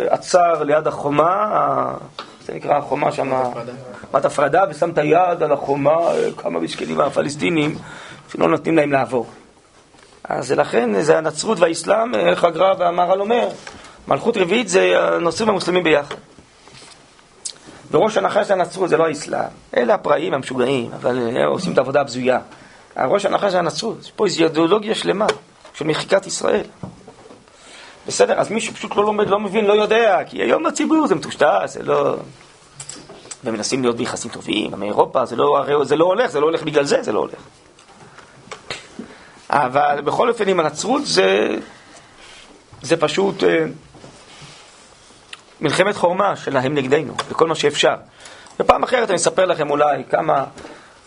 עצר ליד החומה, זה נקרא החומה שם, חומת הפרדה, ושם את היד על החומה, כמה מסכנים הפלסטינים, שלא נותנים להם לעבור. אז לכן זה הנצרות והאסלאם, איך הגר"א והמהר"ל אומר, מלכות רביעית זה הנוצרים והמוסלמים ביחד. וראש הנחש זה הנצרות, זה לא האסלאם. אלה הפראים המשוגעים, אבל הם עושים את העבודה הבזויה. ראש הנחש זה הנצרות, יש פה איזו אידיאולוגיה שלמה של מחיקת ישראל. בסדר? אז מי שפשוט לא לומד, לא מבין, לא יודע, כי היום בציבור זה מטושטש, זה לא... ומנסים להיות ביחסים טובים, מאירופה, זה לא, זה לא הולך, זה לא הולך בגלל זה, זה לא הולך. אבל בכל אופן עם הנצרות זה, זה פשוט אה, מלחמת חורמה שלהם נגדנו, בכל מה שאפשר. ופעם אחרת אני אספר לכם אולי כמה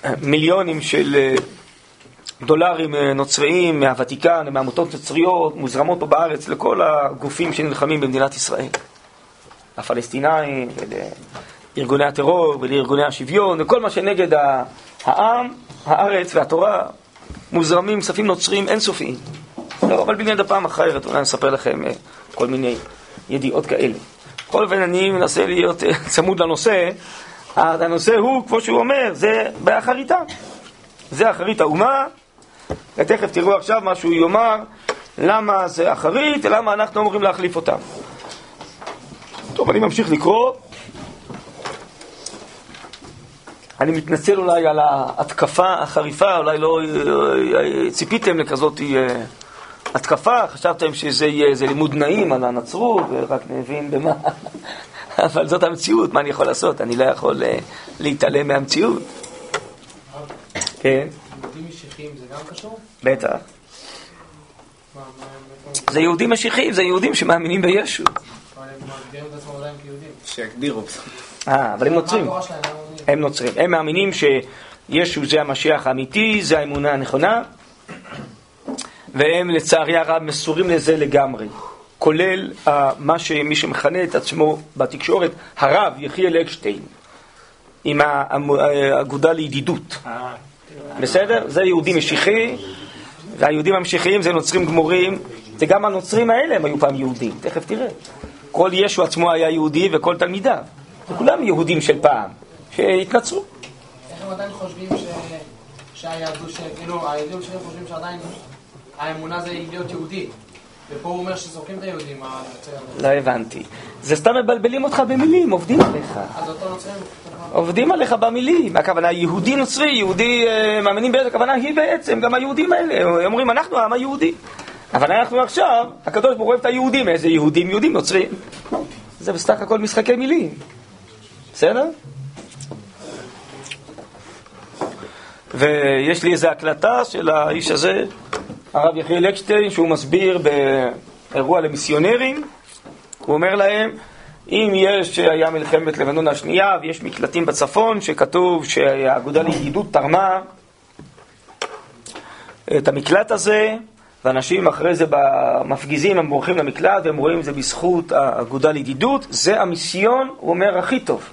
אה, מיליונים של אה, דולרים נוצריים מהוותיקן, מהעמותות נוצריות, מוזרמות פה בארץ לכל הגופים שנלחמים במדינת ישראל. לפלסטינאים, ולארגוני הטרור, ולארגוני השוויון, וכל מה שנגד העם, הארץ והתורה. מוזרמים כספים נוצרים אינסופיים. לא, אבל בעניין הפעם אחרת, אולי אני אספר לכם אה, כל מיני ידיעות כאלה. בכל אופן, אני מנסה להיות אה, צמוד לנושא. הנושא הוא, כמו שהוא אומר, זה באחריתה. זה אחרית האומה, ותכף תראו עכשיו מה שהוא יאמר, למה זה אחרית, ולמה אנחנו אמורים להחליף אותם. טוב, אני ממשיך לקרוא. אני מתנצל אולי על ההתקפה החריפה, אולי לא אה, ציפיתם לכזאת אה, התקפה, חשבתם שזה יהיה איזה לימוד נעים על הנצרות, ורק נבין במה, אבל זאת המציאות, מה אני יכול לעשות? אני לא יכול אה, להתעלם מהמציאות. כן. יהודים משיחיים זה גם קשור? בטח. זה יהודים משיחיים, זה יהודים שמאמינים בישו. שיגדירו. אה, אבל הם נוצרים. הם נוצרים. הם מאמינים שישו זה המשיח האמיתי, זה האמונה הנכונה, והם לצערי הרב מסורים לזה לגמרי. כולל מה שמי שמכנה את עצמו בתקשורת הרב יחיאל אקשטיין, עם האגודה לידידות. בסדר? זה יהודי משיחי, והיהודים המשיחיים זה נוצרים גמורים, וגם הנוצרים האלה הם היו פעם יהודים, תכף תראה. כל ישו עצמו היה יהודי וכל תלמידיו. וכולם יהודים של פעם, שהתנצרו. איך הם עדיין חושבים שהיהדות, כאילו, היהודים שלי חושבים שעדיין האמונה זה להיות יהודי. ופה הוא אומר שזורקים את היהודים? לא הבנתי. זה סתם מבלבלים אותך במילים, עובדים עליך. אז אותו נוצרים? עובדים עליך במילים. הכוונה יהודי נוצרי, יהודי אה, מאמינים באיזה הכוונה היא בעצם, גם היהודים האלה. הם אומרים, אנחנו העם היהודי. אבל אנחנו עכשיו, הקדוש ברוך הוא אוהב את היהודים. איזה יהודים? יהודים נוצרים. זה בסך הכל משחקי מילים. בסדר? ויש לי איזו הקלטה של האיש הזה, הרב יחיאל אקשטיין, שהוא מסביר באירוע למיסיונרים. הוא אומר להם, אם יש, היה מלחמת לבנון השנייה ויש מקלטים בצפון שכתוב שהאגודה לידידות תרמה את המקלט הזה, ואנשים אחרי זה מפגיזים, הם בורחים למקלט והם רואים זה בזכות האגודה לידידות, זה המיסיון, הוא אומר, הכי טוב.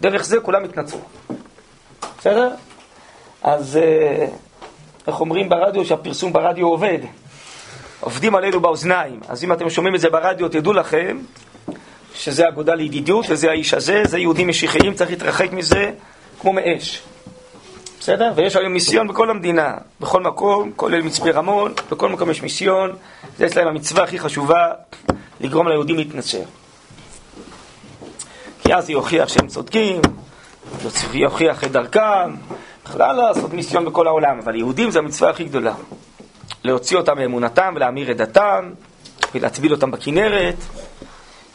דרך זה כולם יתנצרו. בסדר? אז אה, איך אומרים ברדיו שהפרסום ברדיו עובד? עובדים עלינו באוזניים. אז אם אתם שומעים את זה ברדיו, תדעו לכם שזה אגודה לידידות וזה האיש הזה, זה יהודים משיחיים, צריך להתרחק מזה כמו מאש. בסדר? ויש היום מיסיון בכל המדינה, בכל מקום, כולל מצפה רמון, בכל מקום יש מיסיון, זה אצלם המצווה הכי חשובה, לגרום ליהודים להתנצר. כי אז זה יוכיח שהם צודקים, יוכיח את דרכם, בכלל לעשות מיסיון בכל העולם, אבל יהודים זה המצווה הכי גדולה. להוציא אותם מאמונתם ולהמיר את דתם, ולהטביל אותם בכנרת.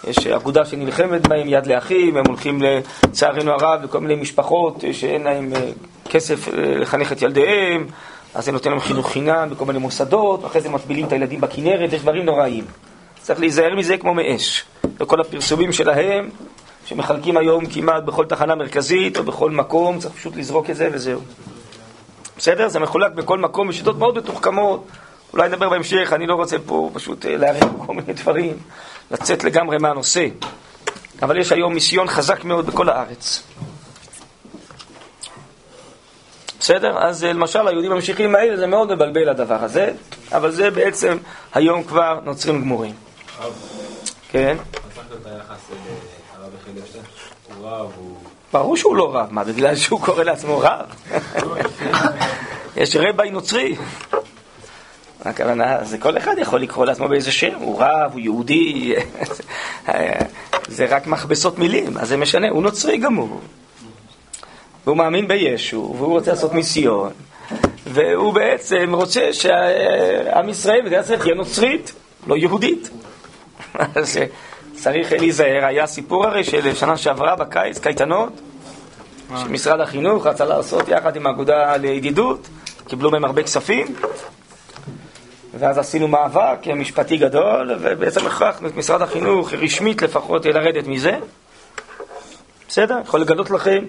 יש אגודה שנלחמת בהם יד לאחים, הם הולכים לצערנו הרב לכל מיני משפחות שאין להם אה, כסף אה, לחנך את ילדיהם, אז זה נותן להם חינוך חינם בכל מיני מוסדות, ואחרי זה מטבילים את הילדים בכנרת, יש דברים נוראים. צריך להיזהר מזה כמו מאש. וכל הפרסומים שלהם, שמחלקים היום כמעט בכל תחנה מרכזית או בכל מקום, צריך פשוט לזרוק את זה וזהו. בסדר? זה מחולק בכל מקום בשיטות מאוד מתוחכמות. אולי נדבר בהמשך, אני לא רוצה פה פשוט אה, להעריך כל מיני דברים, לצאת לגמרי מהנושא. אבל יש היום מיסיון חזק מאוד בכל הארץ. בסדר? אז אה, למשל היהודים המשיחיים האלה זה מאוד מבלבל הדבר הזה, אבל זה בעצם היום כבר נוצרים גמורים. כן? ברור שהוא לא רב, מה, בגלל שהוא קורא לעצמו רב? יש רבי נוצרי. הכוונה, זה כל אחד יכול לקרוא לעצמו באיזה שם, הוא רב, הוא יהודי, זה רק מכבסות מילים, מה זה משנה? הוא נוצרי גמור. והוא מאמין בישו, והוא רוצה לעשות מיסיון, והוא בעצם רוצה שעם ישראל, מדינת ישראל תהיה נוצרית, לא יהודית. צריך להיזהר, היה סיפור הרי של שנה שעברה בקיץ, קייטנות, שמשרד החינוך רצה לעשות יחד עם האגודה לידידות, קיבלו מהם הרבה כספים, ואז עשינו מאבק משפטי גדול, ובעצם הכרחנו את משרד החינוך, רשמית לפחות, לרדת מזה. בסדר? יכול לגלות לכם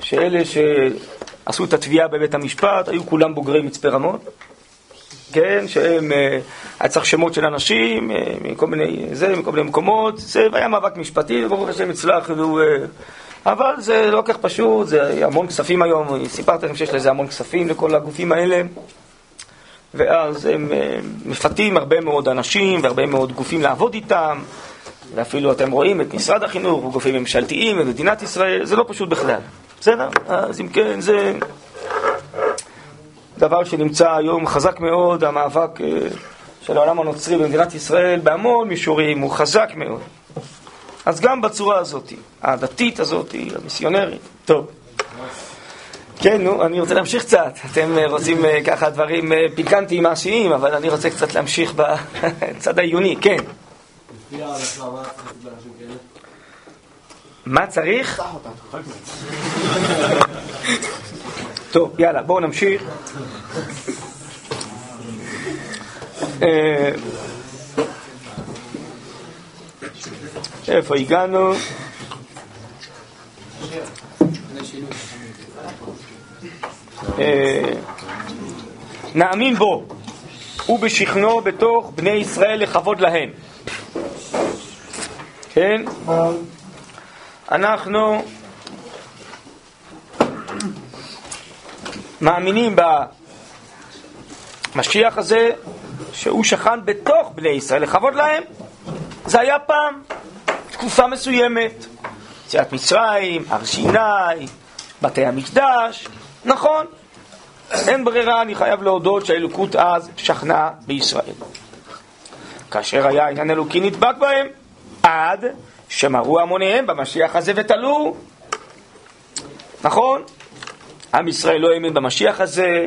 שאלה שעשו את התביעה בבית המשפט היו כולם בוגרי מצפה רמון. כן, שהם, אה, היה צריך שמות של אנשים, אה, מכל מיני, זה, מכל מיני מקומות, זה, והיה מאבק משפטי, וברוך השם הצלחנו, אה, אבל זה לא כך פשוט, זה המון כספים היום, סיפרתי לכם שיש לזה המון כספים לכל הגופים האלה, ואז הם מפתים הרבה מאוד אנשים והרבה מאוד גופים לעבוד איתם, ואפילו אתם רואים את משרד החינוך וגופים ממשלתיים ומדינת ישראל, זה לא פשוט בכלל, בסדר? אז אם כן, זה... דבר שנמצא היום חזק מאוד, המאבק אה, של העולם הנוצרי במדינת ישראל בהמון מישורים, הוא חזק מאוד. אז גם בצורה הזאת, הדתית הזאת, המיסיונרית. טוב. כן, נו, אני רוצה להמשיך קצת. אתם אה, רוצים אה, ככה דברים פיקנטיים מעשיים, אבל אני רוצה קצת להמשיך בצד העיוני, כן. מה צריך? טוב, יאללה, בואו נמשיך. אה, איפה הגענו? אה, נאמין בו ובשכנו בתוך בני ישראל לכבוד להם. כן? אנחנו מאמינים במשיח הזה, שהוא שכן בתוך בני ישראל, לכבוד להם. זה היה פעם, תקופה מסוימת. יציאת מצרים, הר סיני, בתי המקדש, נכון. אין ברירה, אני חייב להודות שהאלוקות אז שכנה בישראל. כאשר היה עניין אלוקי נדבק בהם, עד שמרו המוניהם במשיח הזה ותלו. נכון? עם ישראל לא האמין במשיח הזה,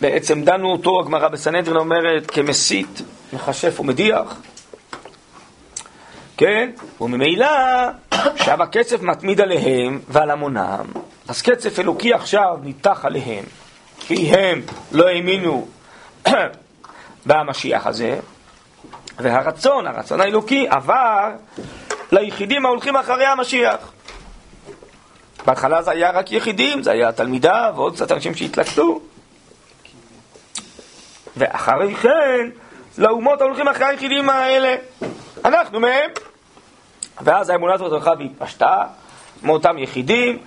ובעצם דנו אותו, הגמרא בסנהדרין אומרת, כמסית, מכשף ומדיח. כן? וממילא שב הקצף מתמיד עליהם ועל המונם. אז קצף אלוקי עכשיו ניתח עליהם, כי הם לא האמינו במשיח הזה, והרצון, הרצון האלוקי, עבר ליחידים ההולכים אחרי המשיח. בהתחלה זה היה רק יחידים, זה היה תלמידה ועוד קצת אנשים שהתלקטו. ואחרי כן, לאומות ההולכים אחרי היחידים האלה. אנחנו מהם. ואז האמונה הזאת הלכה והתפשטה מאותם יחידים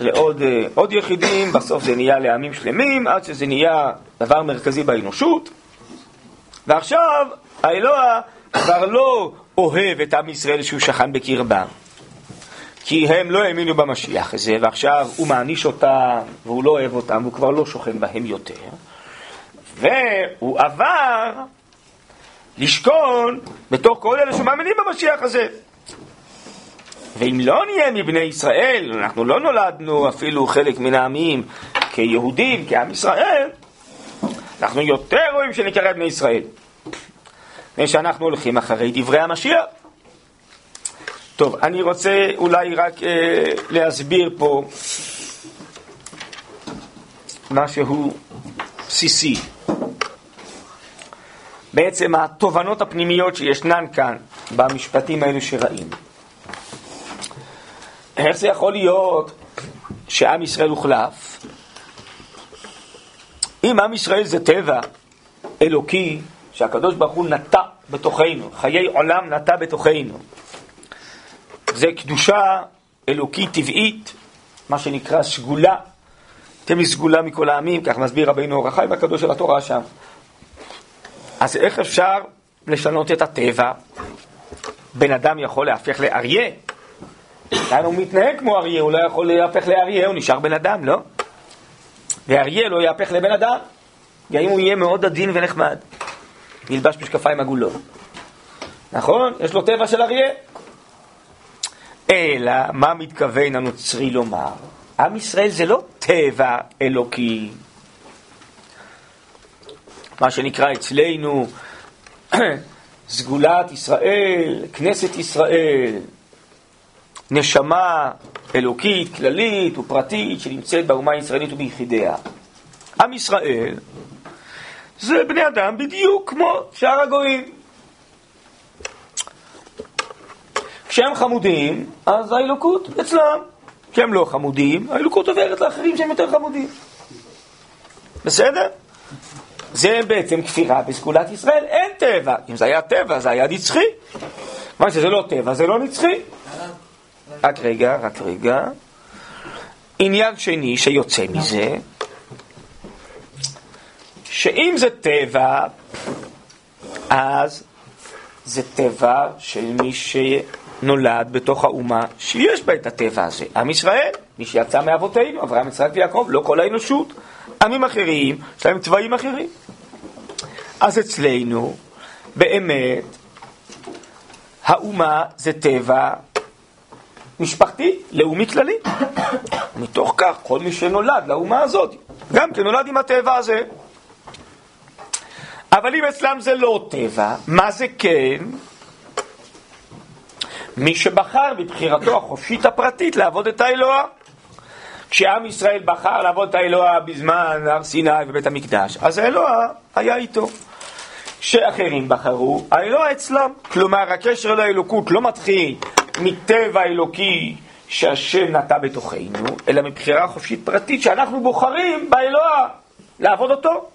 לעוד אה, עוד יחידים, בסוף זה נהיה לעמים שלמים, עד שזה נהיה דבר מרכזי באנושות. ועכשיו האלוה כבר לא אוהב את עם ישראל שהוא שכן בקרבם. כי הם לא האמינו במשיח הזה, ועכשיו הוא מעניש אותם, והוא לא אוהב אותם, והוא כבר לא שוכן בהם יותר. והוא עבר לשכון בתוך כל אלה שמאמינים במשיח הזה. ואם לא נהיה מבני ישראל, אנחנו לא נולדנו אפילו חלק מן העמים כיהודים, כעם ישראל, אנחנו יותר רואים שנקרא בני ישראל. מפני שאנחנו הולכים אחרי דברי המשיח. טוב, אני רוצה אולי רק אה, להסביר פה משהו בסיסי. בעצם התובנות הפנימיות שישנן כאן במשפטים האלו שראינו. איך זה יכול להיות שעם ישראל הוחלף? אם עם ישראל זה טבע אלוקי שהקדוש ברוך הוא נטע בתוכנו, חיי עולם נטע בתוכנו, זה קדושה אלוקית טבעית, מה שנקרא סגולה. אתם סגולה מכל העמים, כך מסביר רבינו אור החיים הקדוש של התורה שם. אז איך אפשר לשנות את הטבע? בן אדם יכול להפך לאריה, כאן הוא מתנהג כמו אריה, הוא לא יכול להפך לאריה, הוא נשאר בן אדם, לא? ואריה לא יהפך לבן אדם, גם אם הוא יהיה מאוד עדין ונחמד. ילבש משקפיים עגולות. נכון? יש לו טבע של אריה. אלא, מה מתכוון הנוצרי לומר? עם ישראל זה לא טבע אלוקי. מה שנקרא אצלנו סגולת ישראל, כנסת ישראל, נשמה אלוקית, כללית ופרטית שנמצאת באומה הישראלית וביחידיה. עם ישראל זה בני אדם בדיוק כמו שאר הגויים. כשהם חמודים, אז האלוקות אצלם. כשהם לא חמודים, האלוקות עוברת לאחרים שהם יותר חמודים. בסדר? זה בעצם כפירה בסגולת ישראל, אין טבע. אם זה היה טבע, זה היה נצחי. כיוון שזה לא טבע, זה לא נצחי. רק רגע, רק רגע. עניין שני שיוצא מזה, שאם זה טבע, אז זה טבע של מי שנולד בתוך האומה שיש בה את הטבע הזה. עם ישראל, מי שיצא מאבותינו, אברהם, יצחק ויעקב, לא כל האנושות. עמים אחרים, יש להם צבעים אחרים. אז אצלנו, באמת, האומה זה טבע משפחתי, לאומי כללי. מתוך כך, כל מי שנולד לאומה הזאת, גם כן נולד עם הטבע הזה. אבל אם אצלם זה לא טבע, מה זה כן? מי שבחר בבחירתו החופשית הפרטית לעבוד את האלוה. כשעם ישראל בחר לעבוד את האלוה בזמן הר סיני ובית המקדש, אז האלוה היה איתו. כשאחרים בחרו, האלוה אצלם. כלומר, הקשר לאלוקות לא מתחיל מטבע אלוקי שהשם נטע בתוכנו, אלא מבחירה חופשית פרטית שאנחנו בוחרים באלוה לעבוד אותו.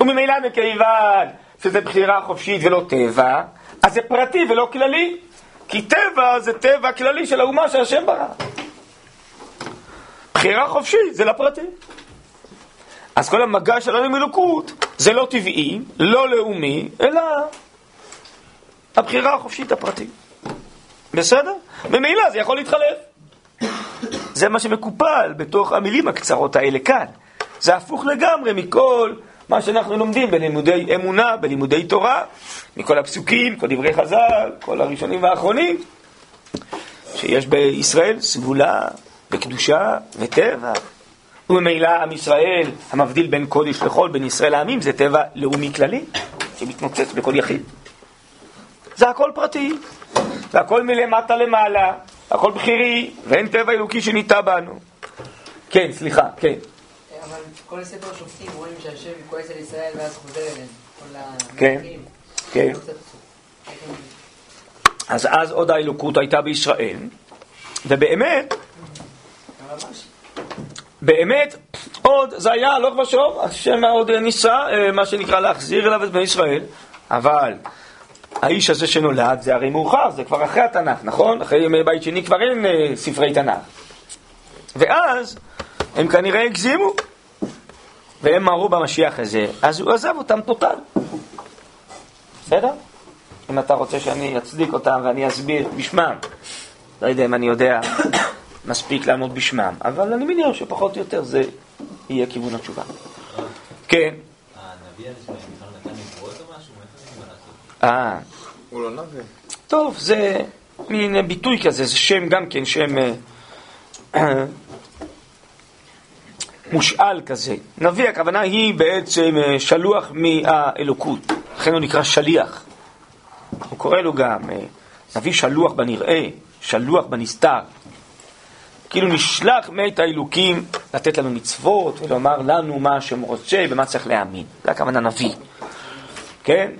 וממילא מכיוון שזה בחירה חופשית ולא טבע, אז זה פרטי ולא כללי. כי טבע זה טבע כללי של האומה שהשם ברא. בחירה חופשית זה לפרטי. אז כל המגע שלנו עם אלוקות זה לא טבעי, לא לאומי, אלא הבחירה החופשית הפרטית. בסדר? ממילא זה יכול להתחלף. זה מה שמקופל בתוך המילים הקצרות האלה כאן. זה הפוך לגמרי מכל מה שאנחנו לומדים בלימודי אמונה, בלימודי תורה, מכל הפסוקים, כל דברי חז"ל, כל הראשונים והאחרונים, שיש בישראל סגולה וקדושה וטבע. וממילא עם ישראל, המבדיל בין קודש לחול, בין ישראל לעמים, זה טבע לאומי כללי, שמתנוצץ בכל יחיד. זה הכל פרטי, זה הכל מלמטה למעלה, הכל בכירי, ואין טבע אלוקי שניטע בנו. כן, סליחה, כן. אבל כל ספר שופטים רואים שהשם כועס על ישראל ואז חוזר אליהם. כל כן. כן. לא אז אז עוד האלוקות הייתה בישראל, ובאמת, באמת, עוד זה היה הלוך ושוב, השם עוד ניסה, אה, מה שנקרא, להחזיר אליו את בני ישראל, אבל האיש הזה שנולד זה הרי מאוחר, זה כבר אחרי התנ"ך, נכון? אחרי ימי בית שני כבר אין אה, ספרי תנ"ך. ואז הם כנראה הגזימו, והם מרו במשיח הזה, אז הוא עזב אותם טוטל. בסדר? אם אתה רוצה שאני אצדיק אותם ואני אסביר בשמם, לא יודע אם אני יודע מספיק לענות בשמם, אבל אני מניח שפחות או יותר זה יהיה כיוון התשובה. כן, הנביא הזה נתן נבואות או? אה, הוא לא נביא. טוב, זה מין ביטוי כזה, זה שם גם כן, שם אה, מושאל כזה. נביא, הכוונה היא בעצם אה, שלוח מהאלוקות, לכן הוא נקרא שליח. הוא קורא לו גם אה, נביא שלוח בנראה, שלוח בנסתר. כאילו נשלח מאת האלוקים לתת לנו מצוות ולומר לנו מה השם רוצה ומה צריך להאמין. זה הכוונה נביא. כן?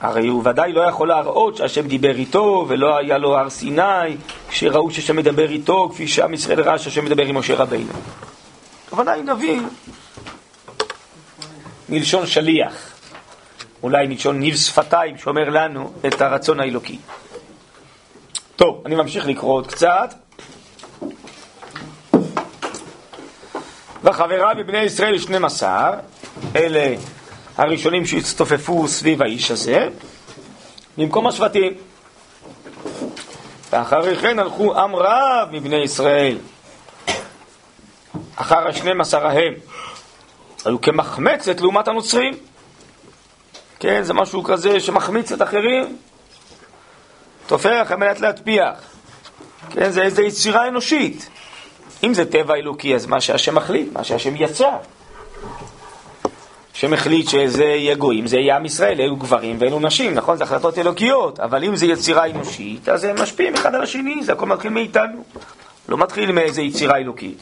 הרי הוא ודאי לא יכול להראות שהשם דיבר איתו ולא היה לו הר סיני כשראו שהשם מדבר איתו כפי שעם ישראל ראה שהשם מדבר עם משה רבינו. הכוונה היא נביא מלשון שליח, אולי מלשון ניב שפתיים שאומר לנו את הרצון האלוקי. טוב, אני ממשיך לקרוא עוד קצת. וחבריו מבני ישראל 12, אלה הראשונים שהצטופפו סביב האיש הזה, במקום השבטים. ואחרי כן הלכו עם רב מבני ישראל, אחר השנים עשר ההם, היו כמחמצת לעומת הנוצרים. כן, זה משהו כזה שמחמיץ את אחרים, טופח על מנת להטפיח. כן, זה איזו יצירה אנושית. אם זה טבע אלוקי, אז מה שהשם מחליט, מה שהשם יצר. השם החליט שזה יהיה גויים, זה יהיה עם ישראל, אלו גברים ואלו נשים, נכון? זה החלטות אלוקיות, אבל אם זה יצירה אנושית, אז הם משפיעים אחד על השני, זה הכל מתחיל מאיתנו. לא מתחיל מאיזה יצירה אלוקית.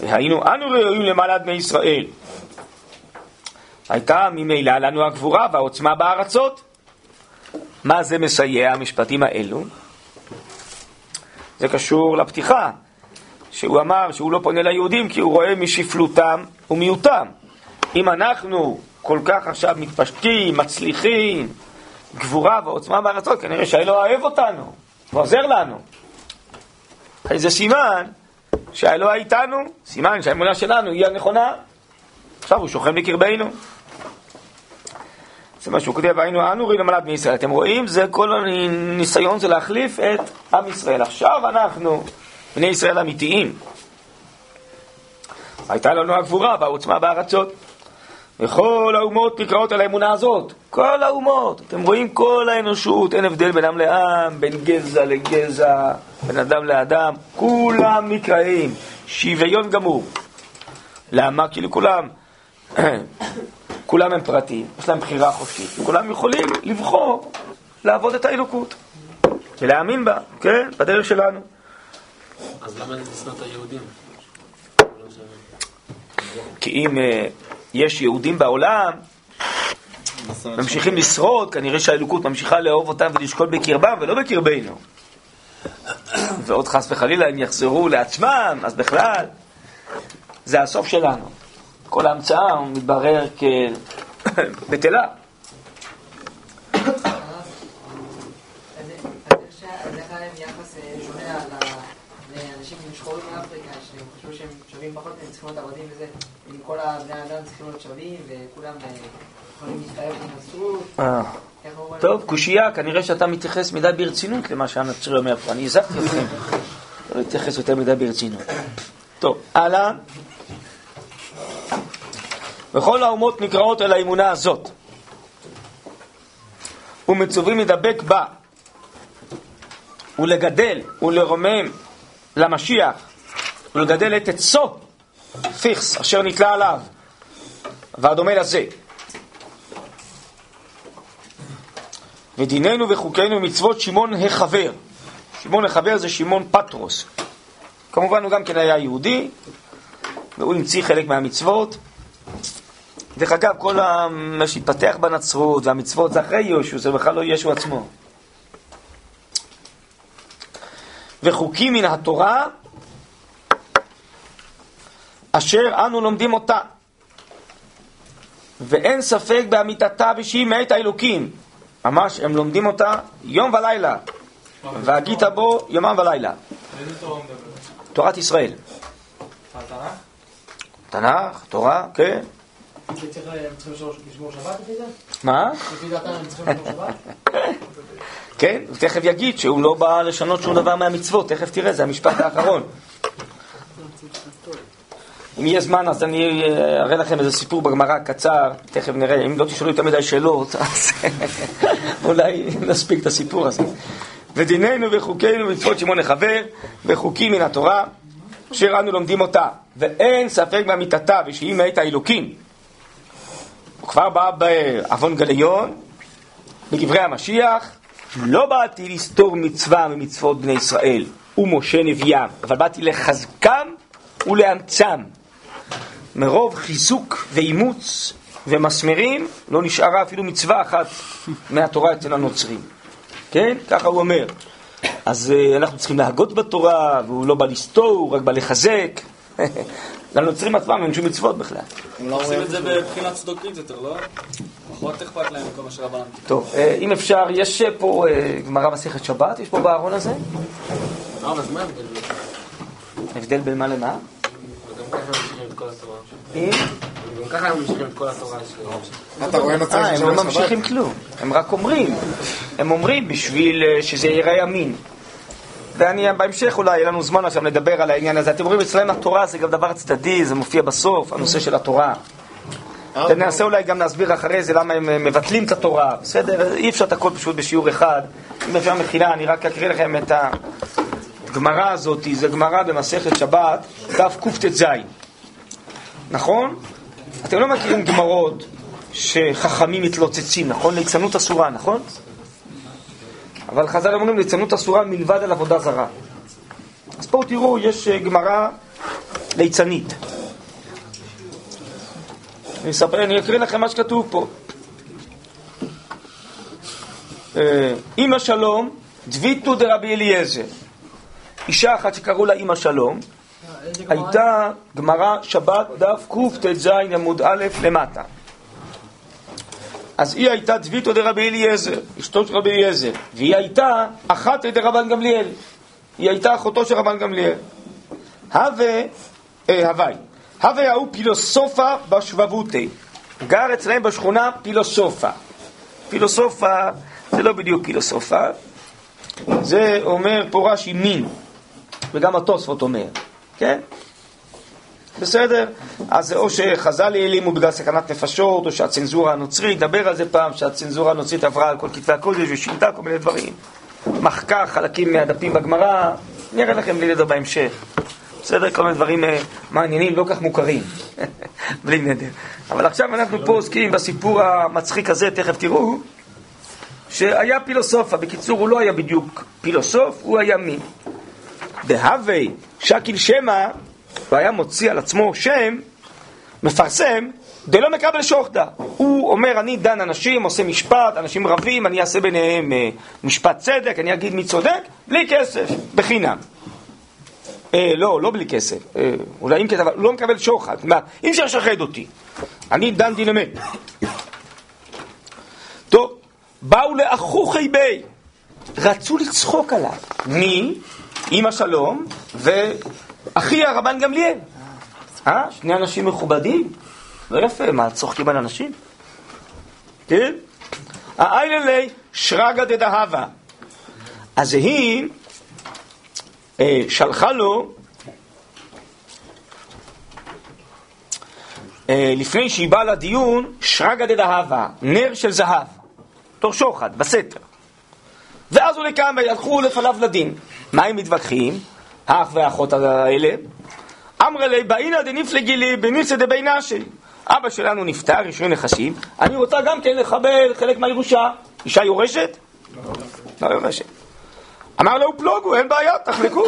והיינו אנו ראויים למעלת בני ישראל. הייתה ממילא לנו הגבורה והעוצמה בארצות. מה זה מסייע, המשפטים האלו? זה קשור לפתיחה, שהוא אמר שהוא לא פונה ליהודים כי הוא רואה משפלותם ומיעוטם. אם אנחנו כל כך עכשיו מתפשטים, מצליחים, גבורה ועוצמה בארצות, כנראה שהאלוה אוהב אותנו, ועוזר לנו. איזה סימן שהאלוה איתנו, סימן שהאמונה שלנו היא הנכונה. עכשיו הוא שוכן בקרבנו. זה מה שהוא כותב, היינו אנו ראינו למלד מישראל. אתם רואים? זה כל הניסיון זה להחליף את עם ישראל. עכשיו אנחנו בני ישראל אמיתיים. הייתה לנו הגבורה והעוצמה בארצות. וכל האומות נקראות על האמונה הזאת. כל האומות. אתם רואים כל האנושות, אין הבדל בין עם לעם, בין גזע לגזע, בין אדם לאדם. כולם נקראים. שוויון גמור. למה? כאילו כולם, כולם הם פרטיים, יש להם בחירה חופשית. כולם יכולים לבחור לעבוד את האלוקות. ולהאמין בה, כן? בדרך שלנו. אז למה לשנוא את היהודים? כי אם אה, יש יהודים בעולם, ממשיכים לשרוד, כנראה שהאלוקות ממשיכה לאהוב אותם ולשקול בקרבם ולא בקרבנו. ועוד חס וחלילה הם יחזרו לעצמם, אז בכלל, זה הסוף שלנו. כל ההמצאה מתברר כבטלה. אה, שחורים מאפריקה, שהם חשבו שהם שווים פחות, הם צריכים להיות עבדים וזה, כל הבני אדם צריכים להיות שווים, וכולם אה, יכולים להתחייב בנצרות, אה. טוב, קושייה, כנראה שאתה מתייחס מדי ברצינות למה שהנצרי אומר פה. אני הזכתי אתכם. לא להתייחס יותר מדי ברצינות. טוב, הלאה. וכל האומות נקראות אל האמונה הזאת. ומצווים לדבק בה, ולגדל ולרומם למשיח, ולגדל את עצו, פיכס, אשר נתלה עליו, והדומה לזה. ודיננו וחוקינו מצוות שמעון החבר. שמעון החבר זה שמעון פטרוס. כמובן הוא גם כן היה יהודי, והוא המציא חלק מהמצוות. דרך אגב, כל מה שהתפתח בנצרות והמצוות זה אחרי יהושע, זה בכלל לא ישו עצמו. וחוקים מן התורה אשר אנו לומדים אותה. ואין ספק באמיתתה ושהיא מאת האלוקים. ממש, הם לומדים אותה יום ולילה. והגית בו יומם ולילה. תורת ישראל. התנ"ך? תנ"ך, תורה, כן. צריך- הם צריכים לשמור שבת לפי זה? מה? לפי דעתם הם צריכים לשמור שבת? כן, הוא תכף יגיד שהוא לא בא לשנות שום דבר מהמצוות, תכף תראה, זה המשפט האחרון. אם יהיה זמן אז אני אה, אראה לכם איזה סיפור בגמרא קצר, תכף נראה, אם לא תשאלו יותר מדי שאלות, אז אולי נספיק את הסיפור הזה. ודיננו וחוקינו ומצוות שמעון לחבר, וחוקים מן התורה, אשר אנו לומדים אותה, ואין ספק באמיתתה ושהיא מאת האלוקים. כבר בא בעוון גליון, בדברי המשיח, לא באתי לסתור מצווה ממצוות בני ישראל ומשה נביאם, אבל באתי לחזקם ולאמצם. מרוב חיזוק ואימוץ ומסמרים לא נשארה אפילו מצווה אחת מהתורה אצל הנוצרים. כן? ככה הוא אומר. אז uh, אנחנו צריכים להגות בתורה, והוא לא בא לסתור, הוא רק בא לחזק. לנוצרים עצמם אין שום מצוות בכלל. הם לא עושים את זה בבחינת צדוקית יותר, לא? פחות אכפת להם מכל מה שרבנן. טוב, אה, אם אפשר, יש אה, פה אה, גמרא מסכת שבת, יש פה בארון הזה? ההבדל? הבדל בין מה למה? ככה הם ממשיכים את כל התורה. אתה רואה נוצר אה, הם לא ממשיכים כלום, הם רק אומרים. הם אומרים בשביל אה, שזה ייראה אמין. ואני בהמשך אולי, יהיה לנו זמן עכשיו לדבר על העניין הזה. אתם רואים, אצלם התורה זה גם דבר צדדי, זה מופיע בסוף, הנושא של התורה. ננסה אולי גם להסביר אחרי זה למה הם אה, מבטלים את התורה, בסדר? אי אפשר את הכל פשוט בשיעור אחד. אם אפשר מחילה, אני רק אקריא לכם את הגמרא הזאת, זה גמרא במסכת שבת, דף קט"ז. נכון? אתם לא מכירים גמרות שחכמים מתלוצצים, נכון? ליצנות אסורה, נכון? אבל חז"ל אומרים ליצנות אסורה מלבד על עבודה זרה. אז פה תראו, יש אה, גמרא ליצנית. אני אספר, אני אקריא לכם מה שכתוב פה. אה, אמא שלום, דביתו דרבי אליעזר. אישה אחת שקראו לה אמא שלום? הייתה גמרא שבת דף קט"ז עמוד א' למטה. אז היא הייתה דביתו דרבי אליעזר, אשתו של רבי אליעזר, והיא הייתה אחת דרבן גמליאל. היא הייתה אחותו של רבן גמליאל. הווה, אה, הווי, הווה ההוא פילוסופה בשבבותי. גר אצלהם בשכונה פילוסופה. פילוסופה זה לא בדיוק פילוסופה, זה אומר פה רש"י מין, וגם התוספות אומר, כן? בסדר? אז זה או שחז"ל העלימו בגלל סכנת נפשות, או שהצנזורה הנוצרית, נדבר על זה פעם, שהצנזורה הנוצרית עברה על כל כתבי הקודש ושינתה כל מיני דברים. מחקה חלקים מהדפים בגמרא, אני אראה לכם בלי נדר בהמשך. בסדר? כל מיני דברים אה, מעניינים, לא כך מוכרים. בלי נדר. אבל עכשיו אנחנו פה עוסקים בסיפור המצחיק הזה, תכף תראו, שהיה פילוסופה. בקיצור, הוא לא היה בדיוק פילוסוף, הוא היה מין. דהווי שקיל שמא, הוא היה מוציא על עצמו שם, מפרסם, דלא מקבל שוחדה. הוא אומר, אני דן אנשים, עושה משפט, אנשים רבים, אני אעשה ביניהם אה, משפט צדק, אני אגיד מי צודק, בלי כסף, בחינם. אה, לא, לא בלי כסף. אה, אולי אם אבל הוא לא מקבל שוחד. מה, אי אפשר לשחד אותי. אני דן דין אמת. טוב, באו לאחוכי בי. רצו לצחוק עליו. מי? אמא שלום ואחי הרבן גמליאל. אה? שני אנשים מכובדים? לא יפה, מה, צוחקים על אנשים? כן? האייללי שרגא דדהבה. אז היא אה, שלחה לו אה, לפני שהיא באה לדיון, שרגא דדהבה, נר של זהב, תור שוחד, בסתר. ואז הוא לקם וילכו לפניו לדין. מה הם מתווכחים? האח והאחות האלה. אמרה לי, באינא דניפלגי לי בניסא דבינשי. אבא שלנו נפטר, יש לי נכסים, אני רוצה גם כן לקבל חלק מהירושה. אישה יורשת? לא יורשת. אמר לו, פלוגו, אין בעיה, תחלקו.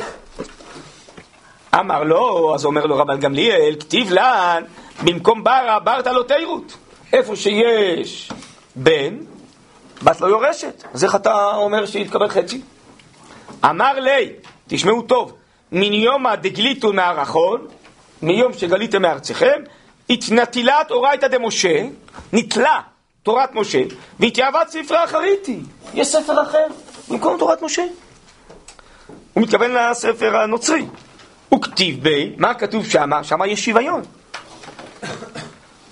אמר לו, אז אומר לו רבן גמליאל, כתיב לן, במקום ברה, ברת לא תירות. איפה שיש בן, בת לא יורשת. אז איך אתה אומר שיתקבל חצי? אמר לי, תשמעו טוב, מן יומא דגליתו מהרחון, מיום שגליתם מארציכם, התנטילת אורייתא דמשה, נתלה תורת משה, והתייעבת ספרי אחריתי. יש ספר אחר במקום תורת משה. הוא מתכוון לספר הנוצרי. וכתיב בי, מה כתוב שמה? שמה יש שוויון.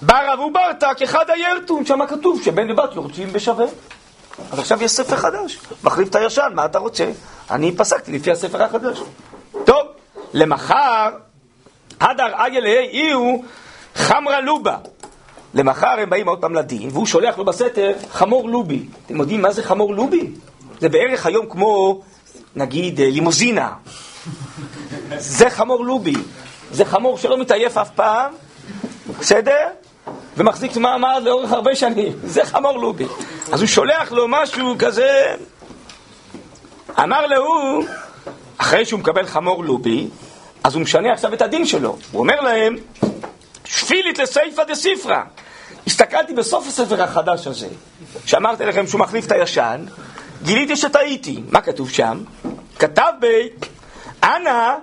בר אבו ברתא כחד הירטון, שמה כתוב שבן ובת יורצים בשווה. אז עכשיו יש ספר חדש, מחליף את הישן, מה אתה רוצה? אני פסקתי לפי הספר החדש. טוב, למחר, הדר איה להי הוא חמרה לובה. למחר הם באים עוד פעם לדין, והוא שולח לו בסתר חמור לובי. אתם יודעים מה זה חמור לובי? זה בערך היום כמו, נגיד, אה, לימוזינה. זה חמור לובי. זה חמור שלא מתעייף אף פעם, בסדר? ומחזיק מעמד לאורך הרבה שנים. זה חמור לובי. אז הוא שולח לו משהו כזה... אמר להוא, אחרי שהוא מקבל חמור לובי, אז הוא משנה עכשיו את הדין שלו. הוא אומר להם, שפילית לסייפא דסיפרא. הסתכלתי בסוף הספר החדש הזה, שאמרתי לכם שהוא מחליף את הישן, גיליתי שטעיתי. מה כתוב שם? כתב ב... אנא,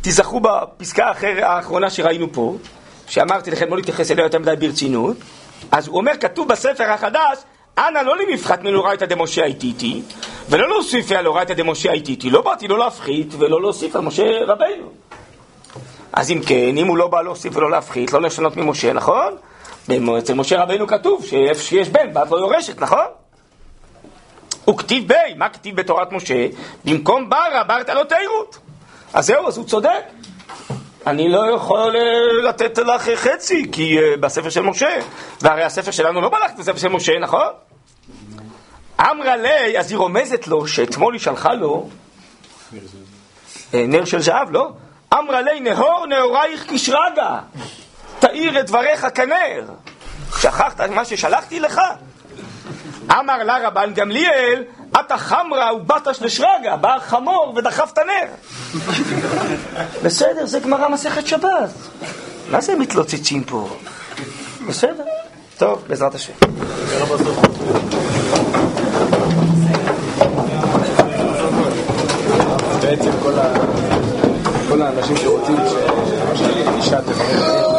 תיזכרו בפסקה האחרונה שראינו פה, שאמרתי לכם לא להתייחס אליה יותר מדי ברצינות, אז הוא אומר, כתוב בספר החדש, אנא לא למפחת מלאורייתא דמשה הייתיתי, ולא להוסיף על אורייתא דמשה הייתיתי. לא באתי לא להפחית ולא להוסיף על משה רבינו. אז אם כן, אם הוא לא בא להוסיף ולא להפחית, לא לשנות ממשה, נכון? אצל משה רבינו כתוב שאיפה שיש בן, בת לא יורשת, נכון? הוא כתיב בי, מה כתיב בתורת משה? במקום ברא, ברת לא תירות. אז זהו, אז הוא צודק. אני לא יכול אה, לתת לך חצי, כי אה, בספר של משה, והרי הספר שלנו לא בלך בספר של משה, נכון? אמרה לי, אז היא רומזת לו שאתמול היא שלחה לו אה, נר של זהב, לא? אמרה לי, נהור נהורייך כשרגא, תאיר את דבריך כנר. שכחת מה ששלחתי לך? אמר לה רבן גמליאל, אתה חמרה ובאת לשרגא, בא חמור ודחף את הנר. בסדר, זה גמרא מסכת שבת. מה זה מתלוצצים פה? בסדר. טוב, בעזרת השם. בעצם כל האנשים שרוצים שאישה תברך